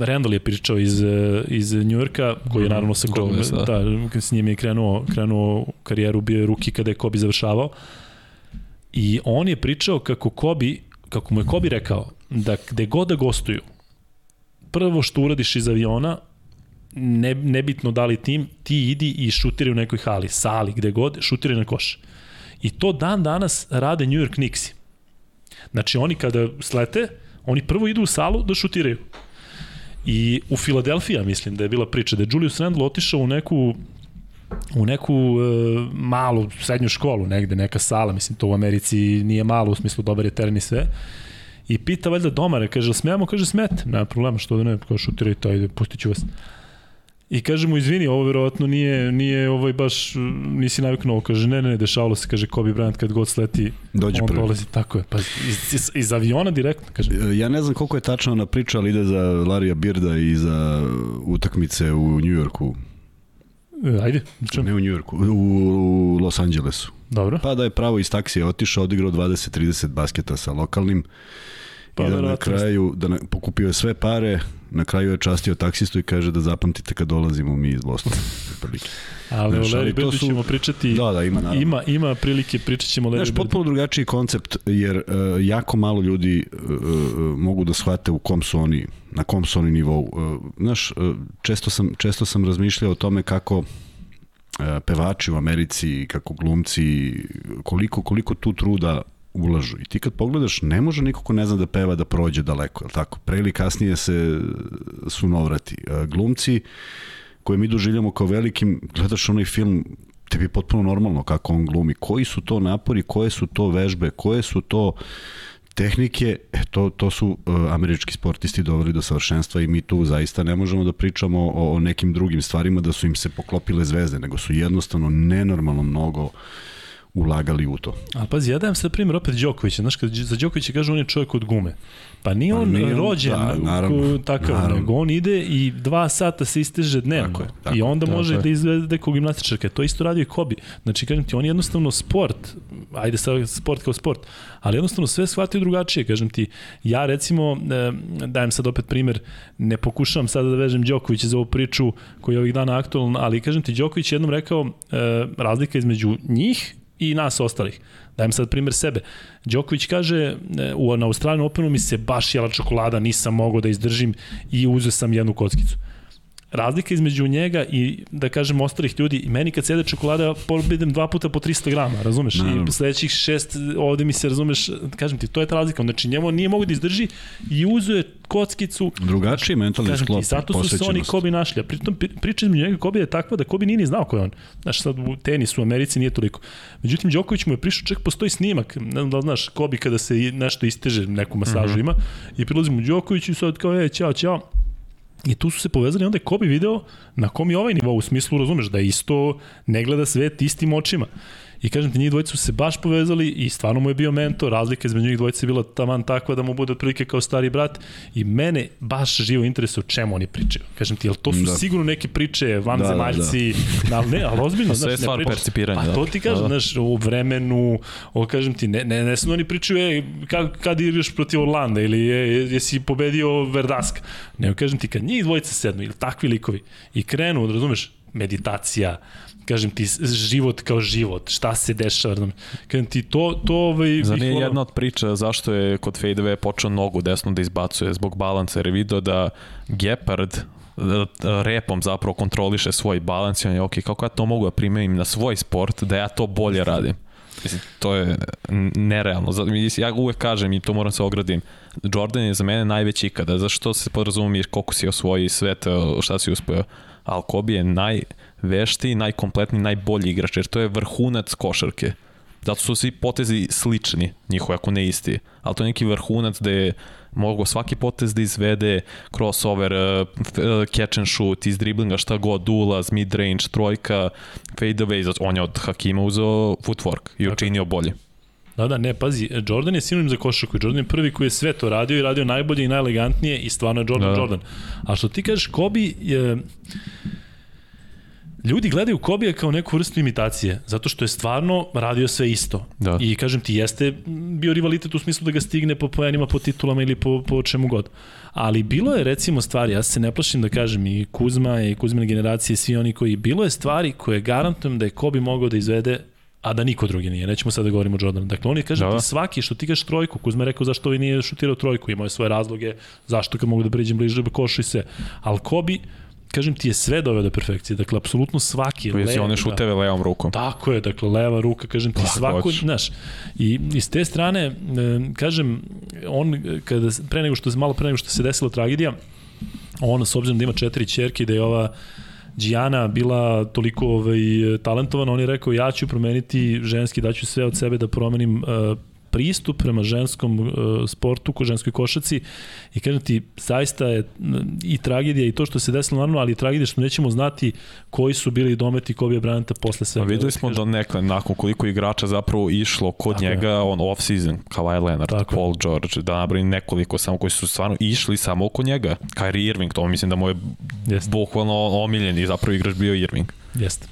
Randall je pričao iz, iz Njujorka, koji je mhm. naravno sa Kobe, da. da, s njim je krenuo, krenuo karijeru, bio je ruki kada je Kobe završavao. I on je pričao kako Kobe, kako mu je Kobe rekao, da gde god da gostuju, prvo što uradiš iz aviona, ne, nebitno da li tim, ti idi i šutiraj u nekoj hali, sali, gde god, šutiraj na koš. I to dan danas rade New York Knicksi. Znači oni kada slete, oni prvo idu u salu da šutiraju. I u Filadelfija mislim da je bila priča da je Julius Randle otišao u neku u neku e, malu srednju školu negde, neka sala, mislim to u Americi nije malo u smislu dobar je teren i sve. I pita valjda domare, kaže, smijamo? Kaže, smete. Nema problema, što da ne, kao šutirajte, ajde, pustit ću vas. I kaže mu, izvini, ovo verovatno nije, nije ovaj baš, nisi naviknuo, kaže, ne, ne, dešavalo se, kaže, Kobe Bryant kad god sleti, Dođe on prvi. dolazi, tako je, pa iz, iz, iz aviona direktno, kaže. E, ja ne znam koliko je tačno na priča, ali ide za Larija Birda i za utakmice u Njujorku. E, ajde, čem? Ne u Njujorku, u, u Los Angelesu. Dobro. Pa da je pravo iz taksije otišao, odigrao 20-30 basketa sa lokalnim Pa, I da na kraju, da na, pokupio je sve pare, na kraju je častio taksistu i kaže da zapamtite kad dolazimo mi iz Bostona. ali o Larry Birdu su... ćemo pričati, da, da, ima, naravno. ima, ima prilike, pričat ćemo o Larry Birdu. potpuno drugačiji koncept, jer uh, jako malo ljudi uh, uh, mogu da shvate u kom su oni, na kom su oni nivou. Uh, znaš, uh, često, sam, često sam razmišljao o tome kako uh, pevači u Americi, kako glumci, koliko, koliko tu truda ulažu. I ti kad pogledaš, ne može niko ko ne zna da peva da prođe daleko, je tako? Pre ili kasnije se su novrati. Glumci koje mi doživljamo kao velikim, gledaš onaj film, tebi je potpuno normalno kako on glumi. Koji su to napori, koje su to vežbe, koje su to tehnike, e, to, to su uh, američki sportisti doveli do savršenstva i mi tu zaista ne možemo da pričamo o, o nekim drugim stvarima da su im se poklopile zvezde, nego su jednostavno nenormalno mnogo uh, ulagali u to. Ali pazi, ja dajem sad primjer opet Đokovića. Znaš, kad za Đokovića kažu on je čovjek od gume. Pa nije pa on nije rođen da, naravno, takav, naravno. nego on ide i dva sata se isteže dnevno. Tako je, tako, I onda tako može je. da izvede kao gimnastičarka. To isto radio i Kobi. Znači, kažem ti, on je jednostavno sport, ajde sad sport kao sport, ali jednostavno sve shvatio drugačije. Kažem ti, ja recimo, e, dajem sad opet primer, ne pokušavam sada da vežem Đokovića za ovu priču koji je ovih dana aktualna, ali kažem ti, Đoković je jednom rekao e, razlika između njih i nas ostalih. Dajem sad primer sebe. Đoković kaže, e, u, na Australijan Openu mi se baš jela čokolada, nisam mogao da izdržim i uzeo sam jednu kockicu razlika između njega i, da kažem, ostalih ljudi, i meni kad sede čokolada, pobedem dva puta po 300 grama, razumeš? No. I sledećih šest, ovde mi se, razumeš, kažem ti, to je ta razlika. Znači, njemu nije mogu da izdrži i uzuje kockicu. Drugačiji mentalni kažem sklop, ti, zato su se oni Kobi našli. A pritom, priča između njega Kobi je takva da Kobi nije ni znao ko je on. Znaš, sad u tenisu u Americi nije toliko. Međutim, Đoković mu je prišao, čak postoji snimak, ne znam da znaš, Kobi kada se nešto isteže, neku masažu mm -hmm. ima, i prilazi mu Đoković i sad kao, e, ćao, ćao, I tu su se povezali, onda je Kobe video na kom je ovaj nivo, u smislu, razumeš, da isto ne gleda svet istim očima. I kažem ti, njih dvojica su se baš povezali i stvarno mu je bio mentor, razlika između njih dvojica je bila taman takva da mu bude otprilike kao stari brat i mene baš živo interesuje o čemu oni pričaju. Kažem ti, jel to su da. sigurno neke priče vanzemaljci, da, da, da. ali ne, ali ozbiljno, znaš, ne stvar percipiranja. Pa da. to ti kažem, da, da. znaš, u vremenu, o kažem ti, ne, ne, ne su oni pričaju, e, kad, kad igraš protiv Orlanda ili je, jesi pobedio Verdaska. Ne, kažem ti, kad njih dvojica sednu ili takvi likovi i krenu, razumeš, meditacija, kažem ti, život kao život, šta se dešava, kažem ti, to, to ovaj... Zar nije jedna od priča zašto je kod Fade počeo nogu desno da izbacuje zbog balansa, jer je video da Gepard repom zapravo kontroliše svoj balans i on je, ok, kako ja to mogu da primenim na svoj sport, da ja to bolje radim. Mislim, to je nerealno. Ja uvek kažem i to moram se ogradim. Jordan je za mene najveći ikada. Zašto se podrazumije koliko si osvoji svet, šta si uspio. Ali Kobe je naj, najveštiji, najkompletniji, najbolji igrač, jer to je vrhunac košarke. Zato su svi potezi slični, njihovi, ako ne isti. Ali to je neki vrhunac gde je mogo svaki potez da izvede, crossover, uh, catch and shoot, iz driblinga, šta god, ulaz, mid range, trojka, fade away, on je od Hakima uzeo footwork i učinio bolje. Da, da, ne, pazi, Jordan je sinonim za košarku i Jordan je prvi koji je sve to radio i radio najbolje i najelegantnije i stvarno je Jordan da, da. Jordan. A što ti kažeš, Kobe je... Ljudi gledaju Kobija kao neku vrstu imitacije, zato što je stvarno radio sve isto. Da. I kažem ti, jeste bio rivalitet u smislu da ga stigne po poenima, po titulama ili po, po čemu god. Ali bilo je recimo stvari, ja se ne plašim da kažem i Kuzma i Kuzmine generacije, svi oni koji, bilo je stvari koje garantujem da je Kobi mogao da izvede a da niko drugi nije. Nećemo sad da govorimo o Jordanu. Dakle, oni kaže da. ti svaki što ti kažeš trojku, Kuzma rekao zašto ovaj nije šutirao trojku, imao je svoje razloge, zašto kad mogu da priđem bliže košu i sve. Al Kobi, kažem ti je sve doveo do perfekcije. Dakle, apsolutno svaki Koji one šuteve levom rukom. Tako je, dakle, leva ruka, kažem ti, svako, znaš, i iz te strane, kažem, on, kada, pre nego što, malo pre nego što se desila tragedija, on, s obzirom da ima četiri čerke, da je ova Đijana bila toliko ovaj, talentovana, on je rekao ja ću promeniti ženski, daću sve od sebe da promenim uh, pristup prema ženskom uh, sportu, ko ženskoj košaci i kažem ti, zaista je i tragedija i to što se desilo naravno, ali i tragedija što nećemo znati koji su bili dometi Kobe Bryanta posle svega. Pa videli smo da nekle, nakon koliko igrača zapravo išlo kod Tako njega, je. on off-season, Kawhi Leonard, Tako Paul George, da nabrani nekoliko samo koji su stvarno išli samo oko njega. Kyrie Irving, to mislim da mu je Jest. bukvalno omiljen i zapravo igrač bio Irving. Jeste.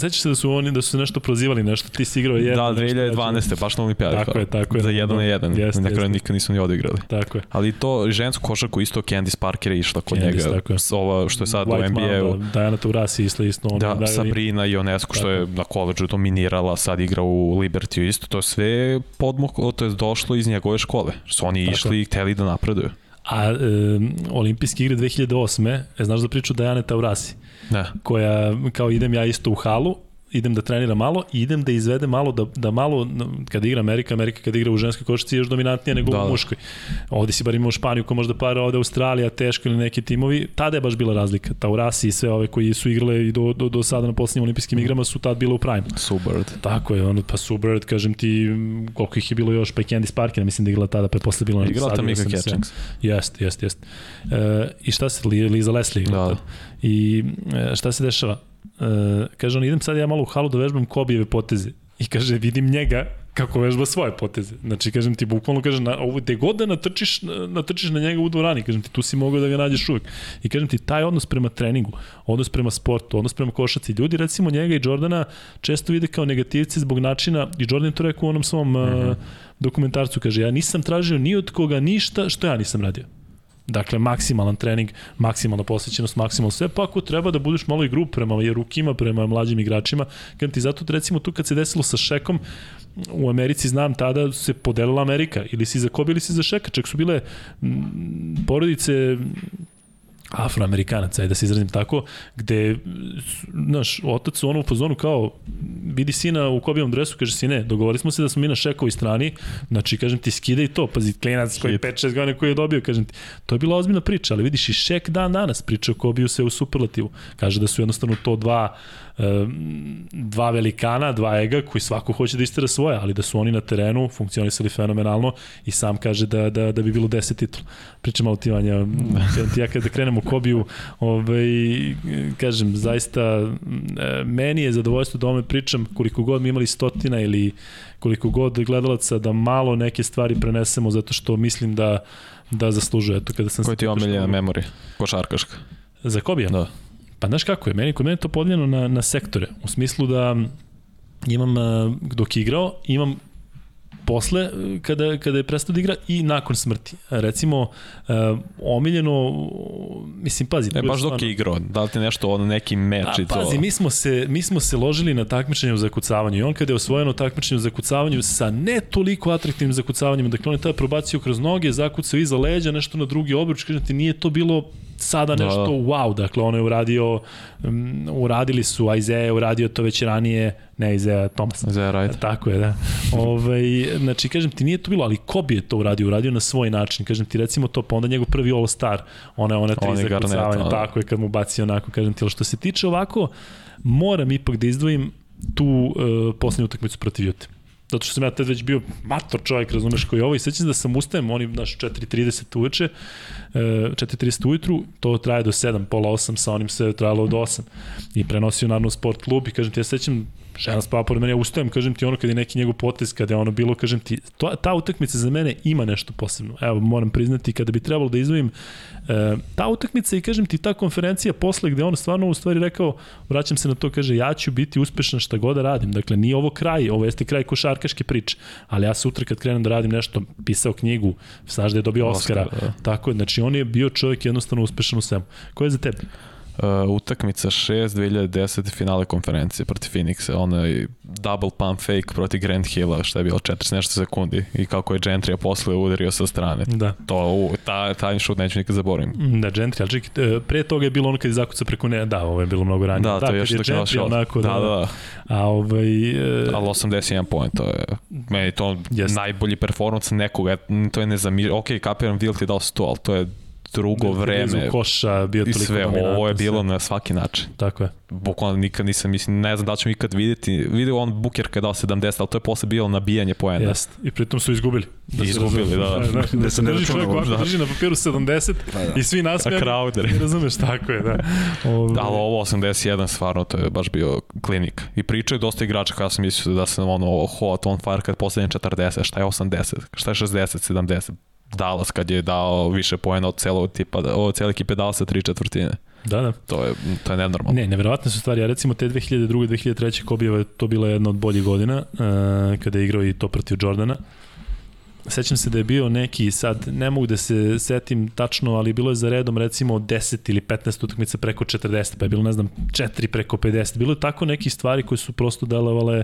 Sećaš se da su oni da su nešto prozivali, nešto ti si igrao jedan. Da, 2012. baš na olimpijadi. Tako je, tako je. Za jedan na jedan. Jeste, na kraju nikad nisu ni odigrali. Tako je. Ali to žensku košarku isto Candice Parker je išla kod Candice, njega. Tako je. Ova što je sad White u NBA-u. Da, Diana Taurasi isto isto. Da, da, Sabrina Ionescu što je na koleđu dominirala, sad igra u Liberty isto. To je sve podmuk, to je došlo iz njegove škole. Su oni tako. išli i hteli da napreduju. A e, olimpijske igre 2008. E, znaš za priču Dajane Taurasi? Da. Koja, kao idem ja isto u halu idem da treniram malo i idem da izvedem malo, da, da malo, kada igra Amerika, Amerika kada igra u ženskoj košarci je još dominantnija nego da, u da. muškoj. Ovde si bar imao Španiju ko možda para, ovde Australija, teško ili neki timovi, tada je baš bila razlika. Taurasi i sve ove koji su igrale i do, do, do sada na posljednjim olimpijskim igrama su tad bile u prime. Subird. Tako je, ono, pa Subird, kažem ti, koliko ih je bilo još, pa i Candice Parker, mislim da igrala tada, pa je posle bilo na Igrala tam Mika Catchings. Jeste, jeste, jeste. E, I šta se, Liza Leslie igrala da. I e, šta se dešava? Uh, kaže on, idem sad ja malo u halu da vežbam Kobijeve poteze. I kaže, vidim njega kako vežba svoje poteze. Znači, kažem ti, bukvalno kaže, na, ovo, te god da natrčiš, natrčiš na njega u dvorani, kažem ti, tu si mogao da ga nađeš uvek. I kažem ti, taj odnos prema treningu, odnos prema sportu, odnos prema košaci, ljudi, recimo njega i Jordana, često vide kao negativci zbog načina, i Jordan to rekao u onom svom mm -hmm. uh, dokumentarcu, kaže, ja nisam tražio ni od koga ništa što ja nisam radio. Dakle, maksimalan trening, maksimalna posvećenost, maksimalno sve, pa ako treba da budeš malo i grup prema rukima, prema mlađim igračima, kad ti zato recimo tu kad se desilo sa Šekom, u Americi znam tada se podelila Amerika, ili si za Kobe ili si za Šeka, čak su bile porodice afroamerikanaca, da se izrazim tako, gde, naš, otac u onom fazonu kao, vidi sina u kobijevom dresu, kaže, sine, dogovorili smo se da smo mi na šekovoj strani, znači, kažem ti, skidaj to, pazi, klinac koji je 5-6 godina koji je dobio, kažem ti, to je bila ozbiljna priča, ali vidiš i šek dan danas priča o kobiju se u superlativu, kaže da su jednostavno to dva dva velikana, dva ega koji svako hoće da istera svoje, ali da su oni na terenu funkcionisali fenomenalno i sam kaže da, da, da bi bilo 10 titula. Pričam malo tivanja, ti ja kada krenemo u Kobiju, ovaj, kažem, zaista meni je zadovoljstvo da ome pričam koliko god mi imali stotina ili koliko god gledalaca da malo neke stvari prenesemo zato što mislim da da zaslužuje. Eto, kada sam Koji ti je omiljena? Košarkaška? Za Kobija? Da. Pa znaš kako je, meni kod mene to podeljeno na, na sektore, u smislu da imam, dok je igrao, imam posle kada, kada je prestao da igra i nakon smrti. Recimo, uh, omiljeno, mislim, pazi. Ne, baš dok je igrao, da li ti nešto ono neki meč i to? Pazi, mi smo, se, mi smo se ložili na takmičenje u zakucavanju i on kada je osvojeno takmičenje u zakucavanju sa ne toliko atraktivnim zakucavanjem, dakle on je tada probacio kroz noge, zakucao iza leđa, nešto na drugi obruč, kažem ti, nije to bilo sada da, nešto da. wow, dakle on je uradio, um, uradili su, Isaiah uradio to već ranije, ne Isaiah Thomas. Isaiah Wright. Tako je, da. Ove, ovaj, znači, kažem ti, nije to bilo, ali Kobe je to uradio, uradio na svoj način, kažem ti, recimo to, pa onda njegov prvi All-Star, ona, ona tri zakucavanja, tako je, kad mu baci onako, kažem ti, ali što se tiče ovako, moram ipak da izdvojim tu uh, poslednju utakmicu protiv Jute zato što sam ja tad već bio mator čovjek, razumeš, koji ovo i sećam da sam ustajem, oni naš 4.30 uveče, 4.30 ujutru, to traje do 7, pola 8, sa onim se trajalo od 8 i prenosio naravno sport klub i kažem ti, ja sećam žena spava pored mene, ja ustajem, kažem ti ono kad je neki njegov potez, kada je ono bilo, kažem ti, to, ta utakmica za mene ima nešto posebno. Evo, moram priznati, kada bi trebalo da izvojim e, ta utakmica i kažem ti, ta konferencija posle gde on stvarno u stvari rekao, vraćam se na to, kaže, ja ću biti uspešan šta god da radim. Dakle, nije ovo kraj, ovo jeste kraj košarkaške priče, ali ja sutra kad krenem da radim nešto, pisao knjigu, znaš da je dobio Oscara, Oscar, da. tako je, znači on je bio čovjek jednostavno uspešan u svemu. Ko je za tebe? Uh, utakmica 6 2010 finale konferencije protiv Phoenixa, onaj double pump fake protiv Grant Hilla, što je bilo 40 nešto sekundi i kako je Gentrija posle udario sa strane. Da. To, u, ta, taj šut neću nikad zaboravim. Da, Gentry, ali čekaj, e, pre toga je bilo ono kad je zakuca preko ne, da, ovo je bilo mnogo ranije. Da, to je još da je Gentry onako, da, da, da. A ovaj... Uh, ali 81 point, to je, meni to yes. najbolji performance nekoga, to je nezamir, ok, kapiram, Wilt je dao 100, ali to je drugo da, vreme. koša bio toliko I sve, ovo je bilo na svaki način. Tako je. Bukvalno nikad nisam, mislim, ne znam da ćemo ikad videti. Vidio on Buker kada dao 70, ali to je posle bilo nabijanje poena. Jest. I pritom su izgubili. Da izgubili, da. da. da, da se ne drži čovjek ovako, da. drži na papiru 70 pa, da. i svi nasmijani. A Crowder. Razumeš, tako je, da. Ove... Ali ovo 81, stvarno, to je baš bio klinik. I pričaju dosta igrača kada sam mislio da sam ono hot on fire kad poslednje 40, šta je 80, šta je 60, 70 Dallas kad je dao više poena od celog tipa, od cele ekipe Dallasa tri četvrtine. Da, da. To je, to je nenormalno. Ne, neverovatne su stvari. Ja recimo te 2002. 2003. Kobijeva je to bila jedna od boljih godina uh, kada je igrao i to protiv Jordana. Uh, sećam se da je bio neki, sad ne mogu da se setim tačno, ali bilo je za redom recimo 10 ili 15 utakmica preko 40, pa je bilo ne znam 4 preko 50. Bilo je tako neki stvari koje su prosto delovale,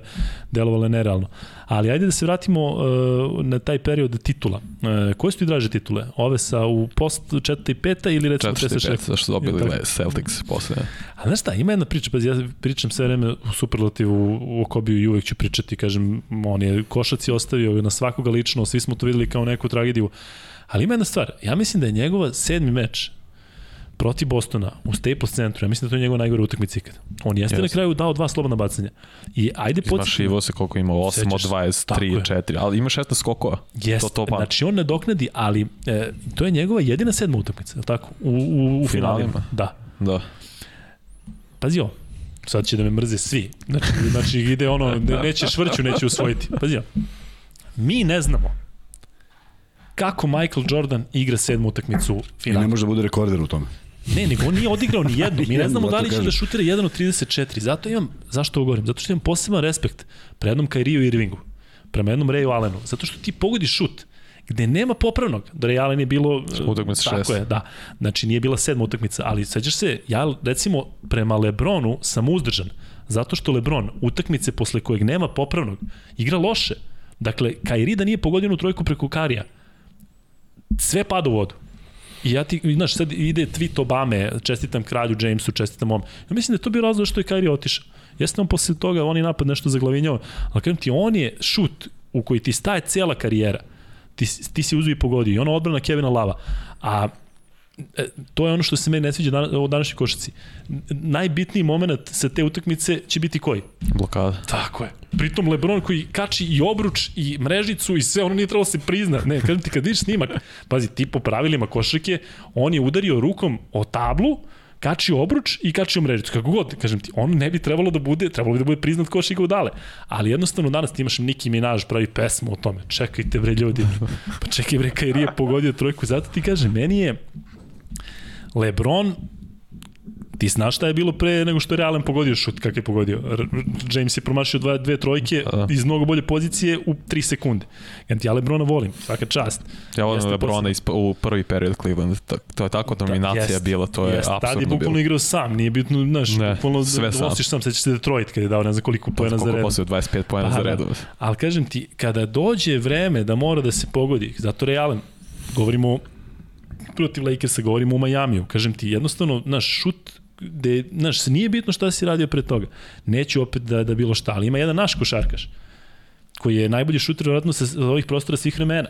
delovale nerealno. Ali ajde da se vratimo uh, na taj period titula. Uh, koje su ti draže titule? Ove sa u post 4. i 5. ili recimo 4. i 5. zašto su dobili Celtics posle. A znaš šta, ima jedna priča, pa ja pričam sve vreme u superlativu u Okobiju i uvek ću pričati, kažem, on je košac je ostavio na svakoga lično, svi smo to videli kao neku tragediju. Ali ima jedna stvar, ja mislim da je njegova sedmi meč protiv Bostona u Staples centru, ja mislim da to je njegova najgore utakmica ikad. On jeste yes. na kraju dao dva slobodna bacanja. I ajde podsjetimo. Izmašivo se koliko ima, 8 od 23, 4, ali ima 16 skokova. Jeste, to, to pa. znači on ne doknadi, ali e, to je njegova jedina sedma utakmica, je tako? U, u, u finalima. Da. Da. Pazi ovo, sad će da me mrze svi. Znači, znači ide ono, neće švrću, neće usvojiti. Pazi ovo. Mi ne znamo kako Michael Jordan igra sedmu utakmicu finala. I ne može da bude rekorder u tome. Ne, nego on nije odigrao ni jednu. Mi ne znamo da li će da šutira 1 od 34. Zato imam, zašto ovo govorim? Zato što imam poseban respekt pre jednom Kairiju Irvingu, prema jednom Rayu Allenu. Zato što ti pogodiš šut gde nema popravnog. Da Ray Allen je bilo... Utakmica Tako je, da. Znači nije bila sedma utakmica, ali sećaš se, ja recimo prema Lebronu sam uzdržan. Zato što Lebron utakmice posle kojeg nema popravnog igra loše. Dakle, Kairi da nije pogodio trojku preko Karija, sve pada u vodu. I ja ti, znaš, sad ide tweet Obame, čestitam kralju Jamesu, čestitam ovom. Ja mislim da je to bio razlog što je Kairi otišao. Jeste on posle toga, on je napad nešto zaglavinjao, ali kažem ti, on je šut u koji ti staje cela karijera. Ti, ti si uzvi i i ono odbrana Kevina Lava. A to je ono što se meni ne sviđa dan, u današnjoj košaci. Najbitniji moment sa te utakmice će biti koji? Blokada. Tako je. Pritom Lebron koji kači i obruč i mrežicu i sve, ono nije trebalo se prizna. Ne, kažem ti, kad vidiš snimak, pazi, ti po pravilima košarke, on je udario rukom o tablu, kačio obruč i kačio mrežicu. Kako god, kažem ti, on ne bi trebalo da bude, trebalo bi da bude priznat koš i dale. Ali jednostavno danas ti imaš Nicki Minaj pravi pesmu o tome. Čekajte bre ljudi. Pa čekaj bre, Kairi je pogodio trojku. Zato ti kažem, meni je Lebron Ti znaš šta je bilo pre nego što je Realen pogodio šut, kak je pogodio. James je promašio dva, dve trojke A. iz mnogo bolje pozicije u 3 sekunde. Ja Lebrona volim, svaka čast. Ja volim Lebrona posle... u prvi period Cleveland. To, to je tako dominacija da, jest, bila, to je jest, apsolutno Tad je bukvalno igrao sam, nije bitno, znaš, ne, bukvalno sve sam. sam, sećaš se Detroit kada je dao ne znam koliko pojena za redom. Koliko 25 pojena pa, za da. redom. Ali kažem ti, kada dođe vreme da mora da se pogodi, zato Realen, govorimo protiv Lakersa, govorimo u Majamiju, kažem ti, jednostavno, naš šut gde, znaš, nije bitno šta si radio pre toga. Neću opet da, da bilo šta, ali ima jedan naš košarkaš, koji je najbolji šuter vratno sa ovih prostora svih vremena.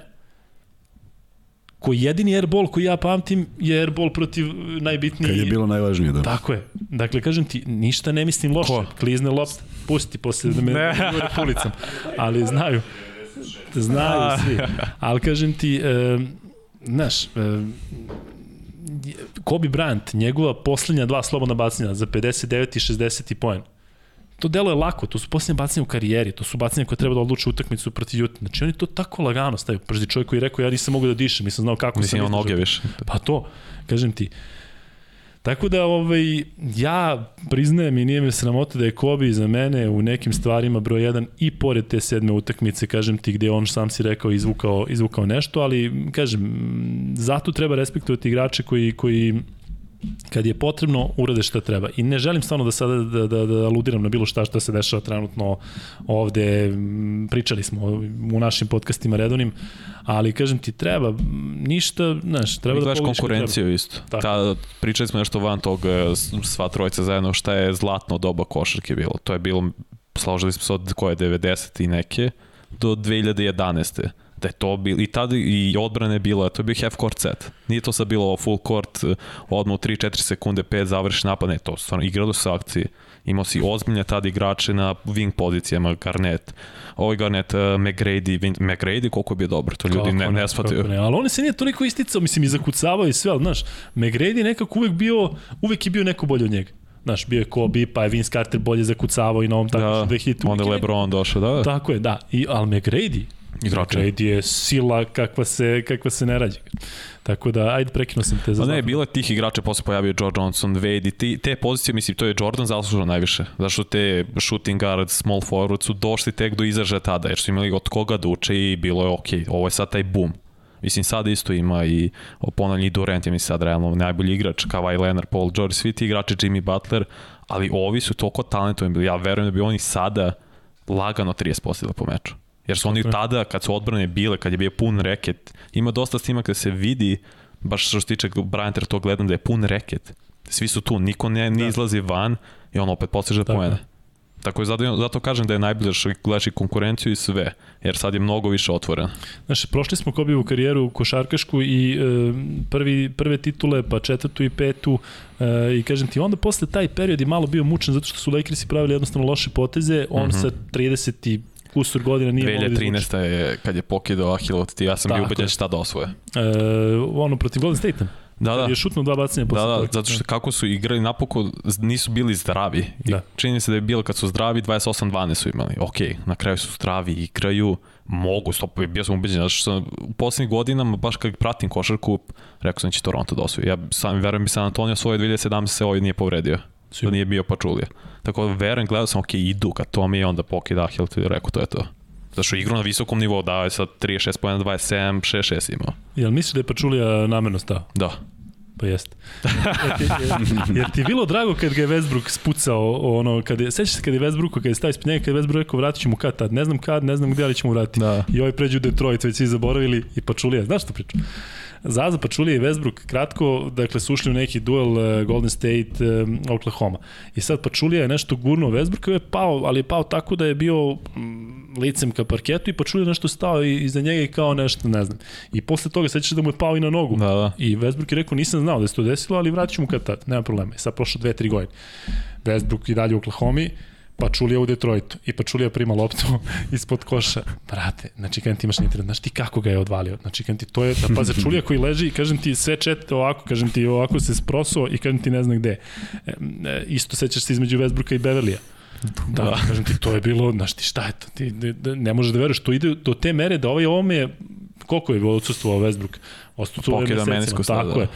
Koji jedini airball koji ja pamtim je airball protiv najbitniji... Kad je bilo najvažnije, da. Tako je. Dakle, kažem ti, ništa ne mislim loše. Ko? Klizne lopta. Pusti posle da me ne ulicam. Ali znaju. Znaju svi. Ali kažem ti, e, znaš, e, Kobe Bryant, njegova poslednja dva slobodna bacanja za 59 i 60 poen. to delo je lako, to su posljednje bacanje u karijeri, to su bacanje koje treba da odluče utakmicu protiv Juta. Znači oni to tako lagano stavaju. Prži čovjek koji je rekao ja nisam mogu da dišem, nisam znao kako Mislim, sam ima noge više. Pa to, kažem ti. Tako da ovaj, ja priznajem i nije me sramota da je Kobe za mene u nekim stvarima broj 1 i pored te sedme utakmice, kažem ti gde on sam si rekao izvukao, izvukao nešto, ali kažem, zato treba respektovati igrače koji, koji kad je potrebno urade šta treba. I ne želim stvarno da sada da, da, da aludiram na bilo šta što se dešava trenutno ovde, pričali smo u našim podcastima redovnim, ali kažem ti treba ništa, znaš, treba da pogledaš konkurenciju treba. isto. Tako. Ta, pričali smo nešto van tog e, sva trojica zajedno šta je zlatno doba košarke bilo. To je bilo, složili smo se od koje 90 i neke do 2011 da je to bil, i tada i odbrane bilo, to je bio half court set. Nije to sad bilo full court, odmah u 3-4 sekunde, 5 završi napad, ne, to stvarno igralo se akcije. Imao si ozbiljne tada igrače na wing pozicijama, Garnett, ovaj Garnett, uh, McGrady, Vin, McGrady koliko je bio dobro, to ljudi ne, ne, ne shvataju. Ne, ali on se nije toliko isticao, mislim, i zakucavao i sve, ali znaš, McGrady nekako uvek bio, uvek je bio neko bolje od njega. Znaš, bio je Kobe, pa je Vince Carter bolje zakucavao i na ovom tako da, 2000. Onda je LeBron došao, da, da. Tako je, da. I, ali McGrady, Igrače. Trade je sila kakva se, kakva se ne rađe. Tako da, ajde, prekinuo sam te za Pa ne, bilo je tih igrača, posle pojavio George Johnson, Wade i ti, te pozicije, mislim, to je Jordan zaslužio najviše. Zašto te shooting guard, small forward su došli tek do izražaja tada, jer su imali od koga da uče i bilo je okej, okay, ovo je sad taj boom. Mislim, sad isto ima i ponavljanje i Durant je mi sad realno najbolji igrač, Kawhi Leonard, Paul George, svi ti igrači, Jimmy Butler, ali ovi su toliko talentovni bili. Ja verujem da bi oni sada lagano 30 postila po meču. Jer su oni tada, kad su odbrane bile, kad je bio pun reket, ima dosta snima kada se vidi, baš što se tiče Bryantera, to gledam da je pun reket. Svi su tu, niko ne, ne da. izlazi van i on opet postiže poene. Tako je, zato, zato kažem da je najbolje što gledaš i konkurenciju i sve, jer sad je mnogo više otvoren. Znaš, prošli smo u karijeru košarkašku i e, prvi, prve titule, pa četvrtu i petu e, i kažem ti, onda posle taj period je malo bio mučan zato što su Lakersi pravili jednostavno loše poteze, on mm -hmm. sa 30 i kusur godina nije 2013. je kad je pokidao Ahilov ti ja sam Tako bio ubeđen da će tada osvoje. E, ono protiv Golden State-a. Da, da. Je šutno dva bacanja posle Da, da, toga. zato što kako su igrali napokon nisu bili zdravi. I da. čini se da je bilo kad su zdravi 28-12 su imali. Ok, na kraju su zdravi, igraju, mogu, stop, bio sam ubeđen, zato što sam u poslednjih godinama, baš kad pratim košarku, rekao sam da će Toronto da osvoji. Ja sam, verujem bi San Antonio svoje 2017 se ovaj nije povredio. Sigur. Da nije bio Pačulija. Tako da verujem, gledao sam, ok, idu ka tome i onda pokida Ahil, ti rekao, to je to. Zato što igru na visokom nivou dao je sad 36 pojena, 27, 6-6 imao. Jel misliš da je Pačulija namerno stao? Da. Pa jeste. jer, ti, jer, jer ti je bilo drago kad ga je Westbrook spucao, ono, kad je, sećaš se kad je Westbrook, kad je stavio ispred njega, kad je Westbrook rekao vratit ću mu kad tad, ne znam kad, ne znam gde, ali ćemo vratiti. Da. I ovaj pređu u Detroit, već svi zaboravili i Pačulija, znaš što pričam? Zaza Pačulija i Westbrook kratko, dakle su ušli u neki duel uh, Golden State uh, Oklahoma. I sad Pačulija je nešto gurno Westbrook je pao, ali je pao tako da je bio licem ka parketu i Pačulija nešto stao iza njega i kao nešto, ne znam. I posle toga sećaš da mu je pao i na nogu. Da, da. I Westbrook je rekao nisam znao da se to desilo, ali vratit ću mu kad tad, nema problema. I sad prošlo dve, tri godine. Westbrook i dalje u Oklahoma Pačulija u Detroitu i Pačulija prima loptu ispod koša. Brate, znači kad ti imaš internet, znaš ti kako ga je odvalio. Znači kad ti to je, da paze Čulija koji leži i kažem ti sve čet ovako, kažem ti ovako se sprosuo i kažem ti ne zna gde. E, e, isto sećaš se između Westbrooka i Beverlija. Da, da, kažem ti, to je bilo, znaš ti šta je to, ti ne možeš da veruješ, to ide do te mere da ovaj ovome je, koliko je bilo odsustvo Westbrook? Odsustvo je mesecima, tako da. je.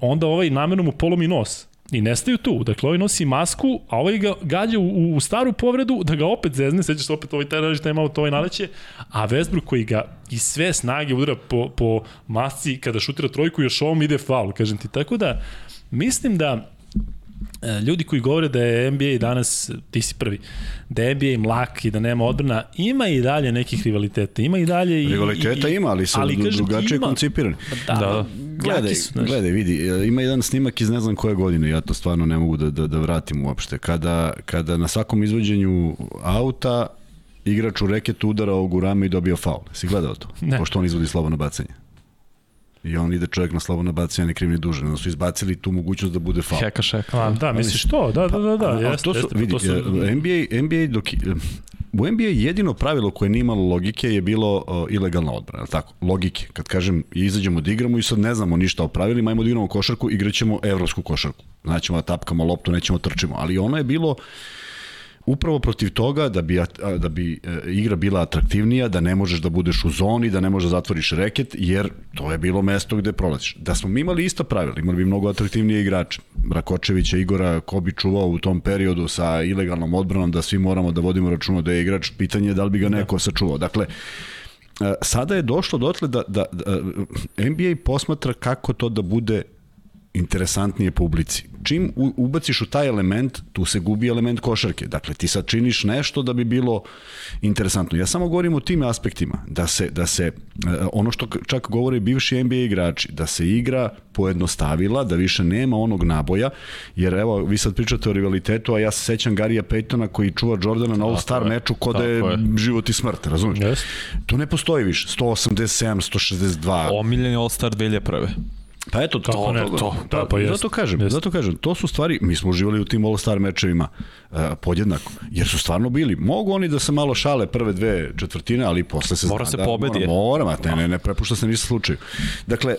Onda ovaj namerno mu polomi nos, I nestaju tu. Dakle, ovaj nosi masku, a ovaj ga gađa u, u staru povredu, da ga opet zezne, sećaš se opet ovaj taj malo to ovaj naleće, a Westbrook koji ga i sve snage udara po, po masci kada šutira trojku, još ovom ide faul, kažem ti. Tako da, mislim da ljudi koji govore da je NBA danas, ti si prvi, da je NBA mlak i da nema odbrana, ima i dalje nekih rivaliteta, ima i dalje i... Rivaliteta i, ima, ali su ali, drugačije ima, koncipirani. Da, da. Gledaj, su, gledaj, vidi, e, ima jedan snimak iz ne znam koje godine, ja to stvarno ne mogu da, da, da vratim uopšte. Kada, kada na svakom izvođenju auta igrač u reketu udara u rame i dobio faul. Si gledao to? Ne. Pošto on izvodi slobodno bacanje. I on ide čovjek na slobodno bacanje, ne krivni duže. Onda su izbacili tu mogućnost da bude faul. Heka šeka. A, da, misliš to? Da, da, da, da. Pa, jeste, to su, jeste, vidi, to su... NBA, NBA dok, u NBA jedino pravilo koje nije imalo logike je bilo uh, ilegalna odbrana, tako, logike. Kad kažem, izađemo da igramo i sad ne znamo ništa o pravilima, ajmo da igramo košarku, igraćemo evropsku košarku. Znaćemo da tapkamo loptu, nećemo trčimo, ali ono je bilo upravo protiv toga da bi, da bi e, igra bila atraktivnija, da ne možeš da budeš u zoni, da ne možeš da zatvoriš reket, jer to je bilo mesto gde prolaziš. Da smo mi imali ista pravila, imali bi mnogo atraktivnije igrače. Rakočevića, Igora, ko bi čuvao u tom periodu sa ilegalnom odbranom, da svi moramo da vodimo računa da je igrač, pitanje je da li bi ga neko da. sačuvao. Dakle, e, sada je došlo dotle da, da, da NBA posmatra kako to da bude interesantnije publici. Čim ubaciš u taj element, tu se gubi element košarke. Dakle, ti sad činiš nešto da bi bilo interesantno. Ja samo govorim o tim aspektima, da se, da se e, ono što čak govore bivši NBA igrači, da se igra pojednostavila, da više nema onog naboja, jer evo, vi sad pričate o rivalitetu, a ja se sećam Garija Peytona koji čuva Jordana na All-Star meču kod da je, je život i smrt, razumiješ? Yes. To ne postoji više, 187, 162. Omiljeni All-Star 2001. Pa eto, to, to, ne, to, pa, pa jest, zato kažem, jest. zato kažem, to su stvari, mi smo uživali u tim All-Star mečevima uh, podjednako, jer su stvarno bili, mogu oni da se malo šale prve dve četvrtine, ali posle se mora zna, se da, pobedi. Mora, mora, ne, ne, ne prepušta se ništa slučaju. Dakle,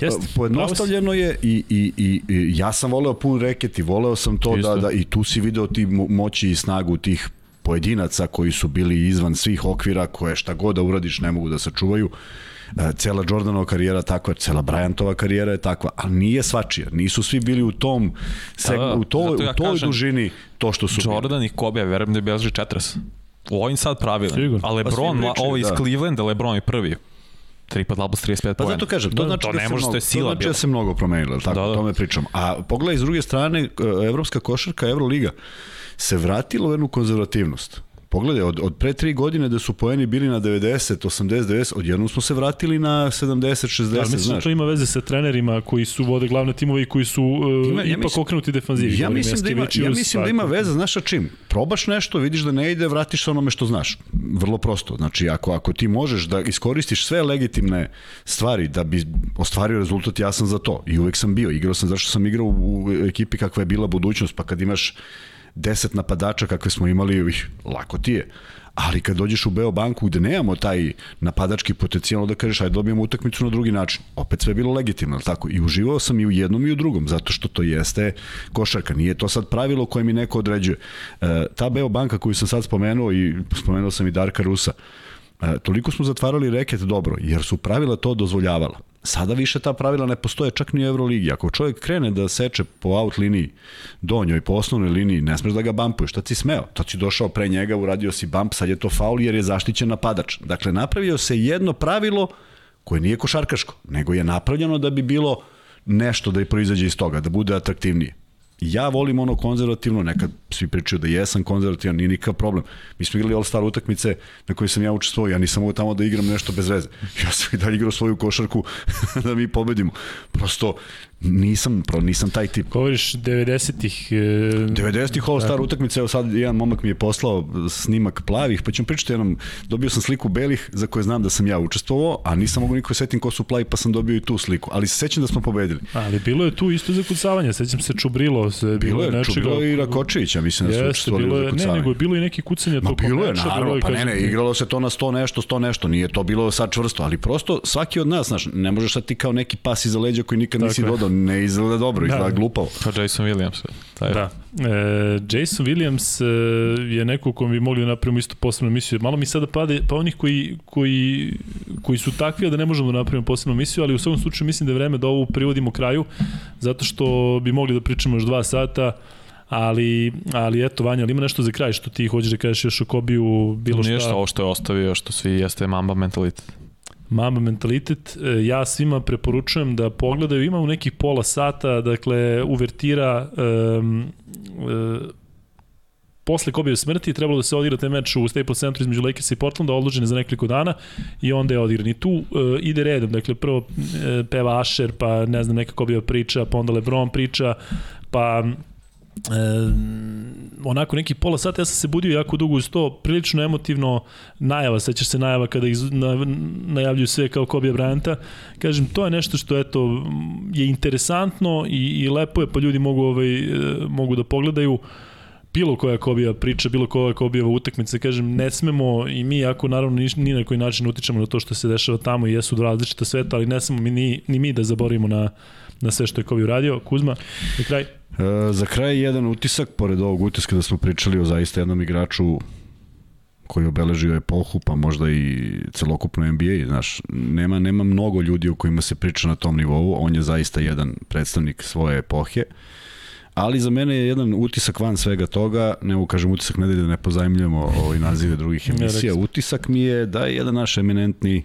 jest, pojednostavljeno je i, i, i, i ja sam voleo pun reket i voleo sam to Isto. da, da i tu si video ti moći i snagu tih pojedinaca koji su bili izvan svih okvira koje šta god da uradiš ne mogu da sačuvaju. E, cela Jordanova karijera takva, cela Bryantova karijera je takva, ali nije svačija. Nisu svi bili u tom seg, da, da, u, to, ja u toj kažem, dužini to što su Jordan bili. i Kobe, ja verujem da je beleži 40. U ovim sad pravilima. A Lebron, pa ovo iz da. Clevelanda, Lebron je prvi tri pa plus 35 Pa zato kažem, to da, znači to da, ne može, to, sila, to znači da se mnogo promenilo, tako, da, da. o tome pričam. A pogledaj, s druge strane, e, evropska košarka, Euroliga, se vratila u jednu konzervativnost. Pogledaj, od, od pre tri godine da su poeni bili na 90, 80, 90, odjednom smo se vratili na 70, 60, da, mislim znaš. Da to ima veze sa trenerima koji su vode glavne timove i koji su uh, ima, ja ipak mislim, okrenuti defanzivi. Ja mislim, da ima, ja mislim da ima veze, znaš sa čim? Probaš nešto, vidiš da ne ide, vratiš se onome što znaš. Vrlo prosto. Znači, ako, ako ti možeš da iskoristiš sve legitimne stvari da bi ostvario rezultat, ja sam za to. I uvek sam bio. Igrao sam zašto sam igrao u ekipi kakva je bila budućnost, pa kad imaš 10 napadača kakve smo imali, ih, lako ti je. Ali kad dođeš u Beobanku gde nemamo taj napadački potencijal, da kažeš aj dobijemo utakmicu na drugi način. Opet sve je bilo legitimno, tako? I uživao sam i u jednom i u drugom, zato što to jeste košarka. Nije to sad pravilo koje mi neko određuje. E, ta Beobanka koju sam sad spomenuo i spomenuo sam i Darka Rusa, e, toliko smo zatvarali reket dobro, jer su pravila to dozvoljavala. Sada više ta pravila ne postoje čak ni u Euroligi. Ako čovjek krene da seče po out liniji donjoj, po osnovnoj liniji, ne smeš da ga bampuješ. Šta si smeo? To si došao pre njega, uradio si bump, sad je to faul jer je zaštićen napadač. Dakle, napravio se jedno pravilo koje nije košarkaško, nego je napravljeno da bi bilo nešto da je proizađe iz toga, da bude atraktivnije. Ja volim ono konzervativno, nekad svi pričaju da jesam konzervativan, nije nikakav problem. Mi smo igrali All-Star utakmice na kojoj sam ja učestvovao, ja nisam mogu tamo da igram nešto bez veze. Ja sam i dalje igrao svoju košarku da mi pobedimo. Prosto nisam, pro, nisam taj tip. Govoriš 90-ih... E... 90-ih All Star da. utakmice, evo sad jedan momak mi je poslao snimak plavih, pa ćemo pričati jednom, dobio sam sliku belih za koje znam da sam ja učestvovao, a nisam mogu niko setim ko su plavi, pa sam dobio i tu sliku, ali se sećam da smo pobedili. Ali bilo je tu isto zakucavanje, sećam se Čubrilo, se, bilo, bilo je nečega... Čubrilo i Rakočevića, mislim da su učestvovali bilo je, Ne, nego je bilo i neki kucanje Ma, bilo je, meča, naravno, bilo je, pa ne, ne, igralo se to na 100 nešto, 100 nešto, nije to bilo sad čvrsto, ali prosto svaki od nas, znaš, ne možeš sad ti kao neki pas iza leđa koji nikad nisi dodao, ne izgleda dobro, izgleda da. glupavo. Pa Jason Williams. Taj da. E, Jason Williams e, je neko kom bi mogli da napravimo isto posebnu emisiju. Malo mi sada pade, pa onih koji, koji, koji su takvi da ne možemo da napravimo posebnu emisiju, ali u svakom slučaju mislim da je vreme da ovu privodimo kraju, zato što bi mogli da pričamo još dva sata, ali, ali eto Vanja, ali ima nešto za kraj što ti hoćeš da kažeš još o Kobiju, bilo šta? Nije ovo što je ostavio, što svi jeste mamba mentalitet. Mamba mentalitet, e, ja svima preporučujem da pogledaju, ima u nekih pola sata, dakle, uvertira um, um, posle Kobijeve smrti trebalo da se odigra taj meč u Staples centru između Lakersa i Portlanda, odložen je za nekoliko dana i onda je odigran. I tu uh, ide redom, dakle prvo uh, peva Asher, pa ne znam neka Kobijeva priča, pa onda Lebron priča, pa e, onako neki pola sata ja sam se budio jako dugo uz to, prilično emotivno najava, sećaš se najava kada ih na, najavljuju sve kao Kobe Bryanta, kažem, to je nešto što eto, je interesantno i, i lepo je, pa ljudi mogu, ovaj, e, mogu da pogledaju bilo koja Kobija priča, bilo koja Kobijeva utakmica, kažem, ne smemo i mi, ako naravno ni, ni na koji način utičemo na to što se dešava tamo i jesu različita sveta, ali ne smemo mi, ni, ni mi da zaboravimo na, na sve što je Kobe uradio. Kuzma, i kraj. E, za kraj jedan utisak, pored ovog utiska da smo pričali o zaista jednom igraču koji obeležio epohu, pa možda i celokupno NBA, znaš, nema, nema mnogo ljudi o kojima se priča na tom nivou, on je zaista jedan predstavnik svoje epohe, ali za mene je jedan utisak van svega toga, ne mogu kažem utisak nedelje da ne pozajmljamo ovaj nazive drugih emisija, utisak mi je da je jedan naš eminentni uh,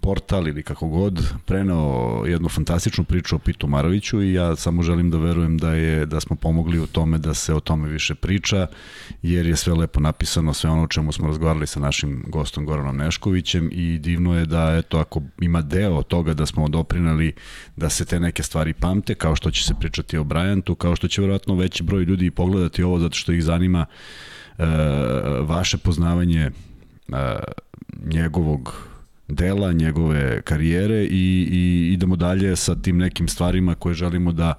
portal ili kako god preneo jednu fantastičnu priču o Pitu Maroviću i ja samo želim da verujem da je da smo pomogli u tome da se o tome više priča jer je sve lepo napisano sve ono o čemu smo razgovarali sa našim gostom Goranom Neškovićem i divno je da eto ako ima deo toga da smo doprinali da se te neke stvari pamte kao što će se pričati o Bryantu kao što će verovatno veći broj ljudi pogledati ovo zato što ih zanima uh, vaše poznavanje uh, njegovog dela, njegove karijere i, i idemo dalje sa tim nekim stvarima koje želimo da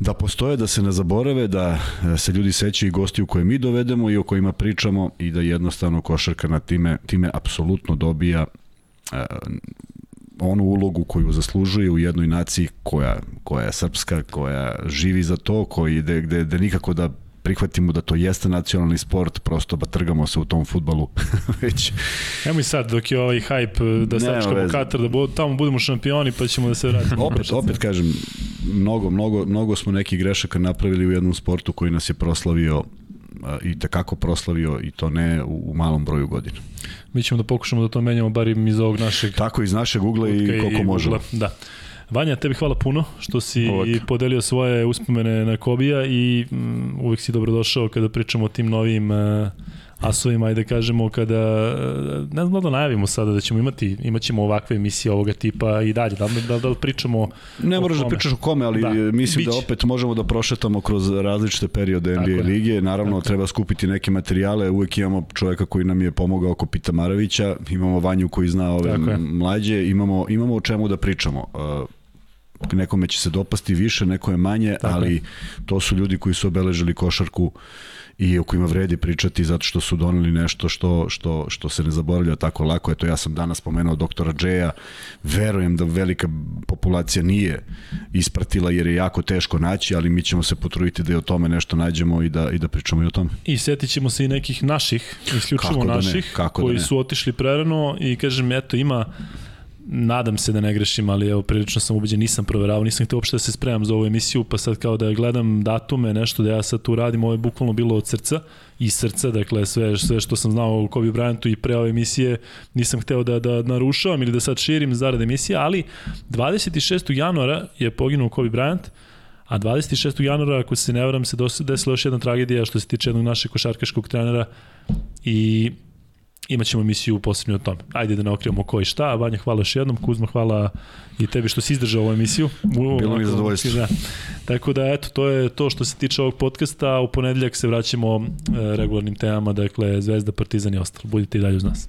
da postoje, da se ne zaborave, da se ljudi sećaju i gosti u koje mi dovedemo i o kojima pričamo i da jednostavno košarka na time, time apsolutno dobija uh, onu ulogu koju zaslužuje u jednoj naciji koja, koja je srpska, koja živi za to, koji, gde, gde, gde nikako da prihvatimo da to jeste nacionalni sport, prosto ba trgamo se u tom futbalu već. Evo i sad dok je ovaj hype da sačkamo Katar, da bo, tamo budemo šampioni pa ćemo da se vratimo. opet, opet kažem, mnogo, mnogo, mnogo smo nekih grešaka napravili u jednom sportu koji nas je proslavio i tekako proslavio i to ne u, u malom broju godina. Mi ćemo da pokušamo da to menjamo bar iz ovog našeg... Tako, iz našeg ugla i koliko možemo. Da. Vanja, tebi hvala puno što si uvek. podelio svoje uspomene na Kobija i um, uvek si dobrodošao kada pričamo o tim novim uh, asovima, ajde kažemo, kada, ne znam da najavimo sada da ćemo imati, imaćemo ovakve emisije ovoga tipa i dalje, da da, da pričamo Ne moraš da pričaš o kome, ali da, mislim da bić. da opet možemo da prošetamo kroz različite periode NBA Tako lige, naravno Tako. treba skupiti neke materijale, uvek imamo čoveka koji nam je pomogao oko Pita Maravića, imamo Vanju koji zna ove mlađe, imamo, imamo o čemu da pričamo. Uh, nekome će se dopasti više, neko je manje, Tako. ali to su ljudi koji su obeležili košarku i o kojima vredi pričati zato što su doneli nešto što, što, što se ne zaboravlja tako lako. Eto, ja sam danas spomenuo doktora Džeja, verujem da velika populacija nije ispratila jer je jako teško naći, ali mi ćemo se potruditi da i o tome nešto nađemo i da, i da pričamo i o tome. I setit ćemo se i nekih naših, isključivo Kako da naših, da Kako koji da su otišli prerano i kažem, eto, ima nadam se da ne grešim, ali evo, prilično sam ubeđen, nisam proveravao, nisam htio uopšte da se spremam za ovu emisiju, pa sad kao da gledam datume, nešto da ja sad tu radim, ovo je bukvalno bilo od srca, i srca, dakle sve, sve što sam znao o Kobe Bryantu i pre ove emisije nisam hteo da, da narušavam ili da sad širim zarad emisije, ali 26. januara je poginuo Kobe Bryant, a 26. januara, ako se ne varam, se desila još jedna tragedija što se tiče jednog našeg košarkaškog trenera i imaćemo emisiju posebno o tome. Ajde da ne okrivamo ko i šta. Vanja, hvala još jednom. Kuzma, hvala i tebi što si izdržao ovu emisiju. Bilo mi zadovoljstvo. Da. Tako da, eto, to je to što se tiče ovog podcasta. U ponedeljak se vraćamo e, regularnim temama, dakle, Zvezda, Partizan i ostalo. Budite i dalje uz nas.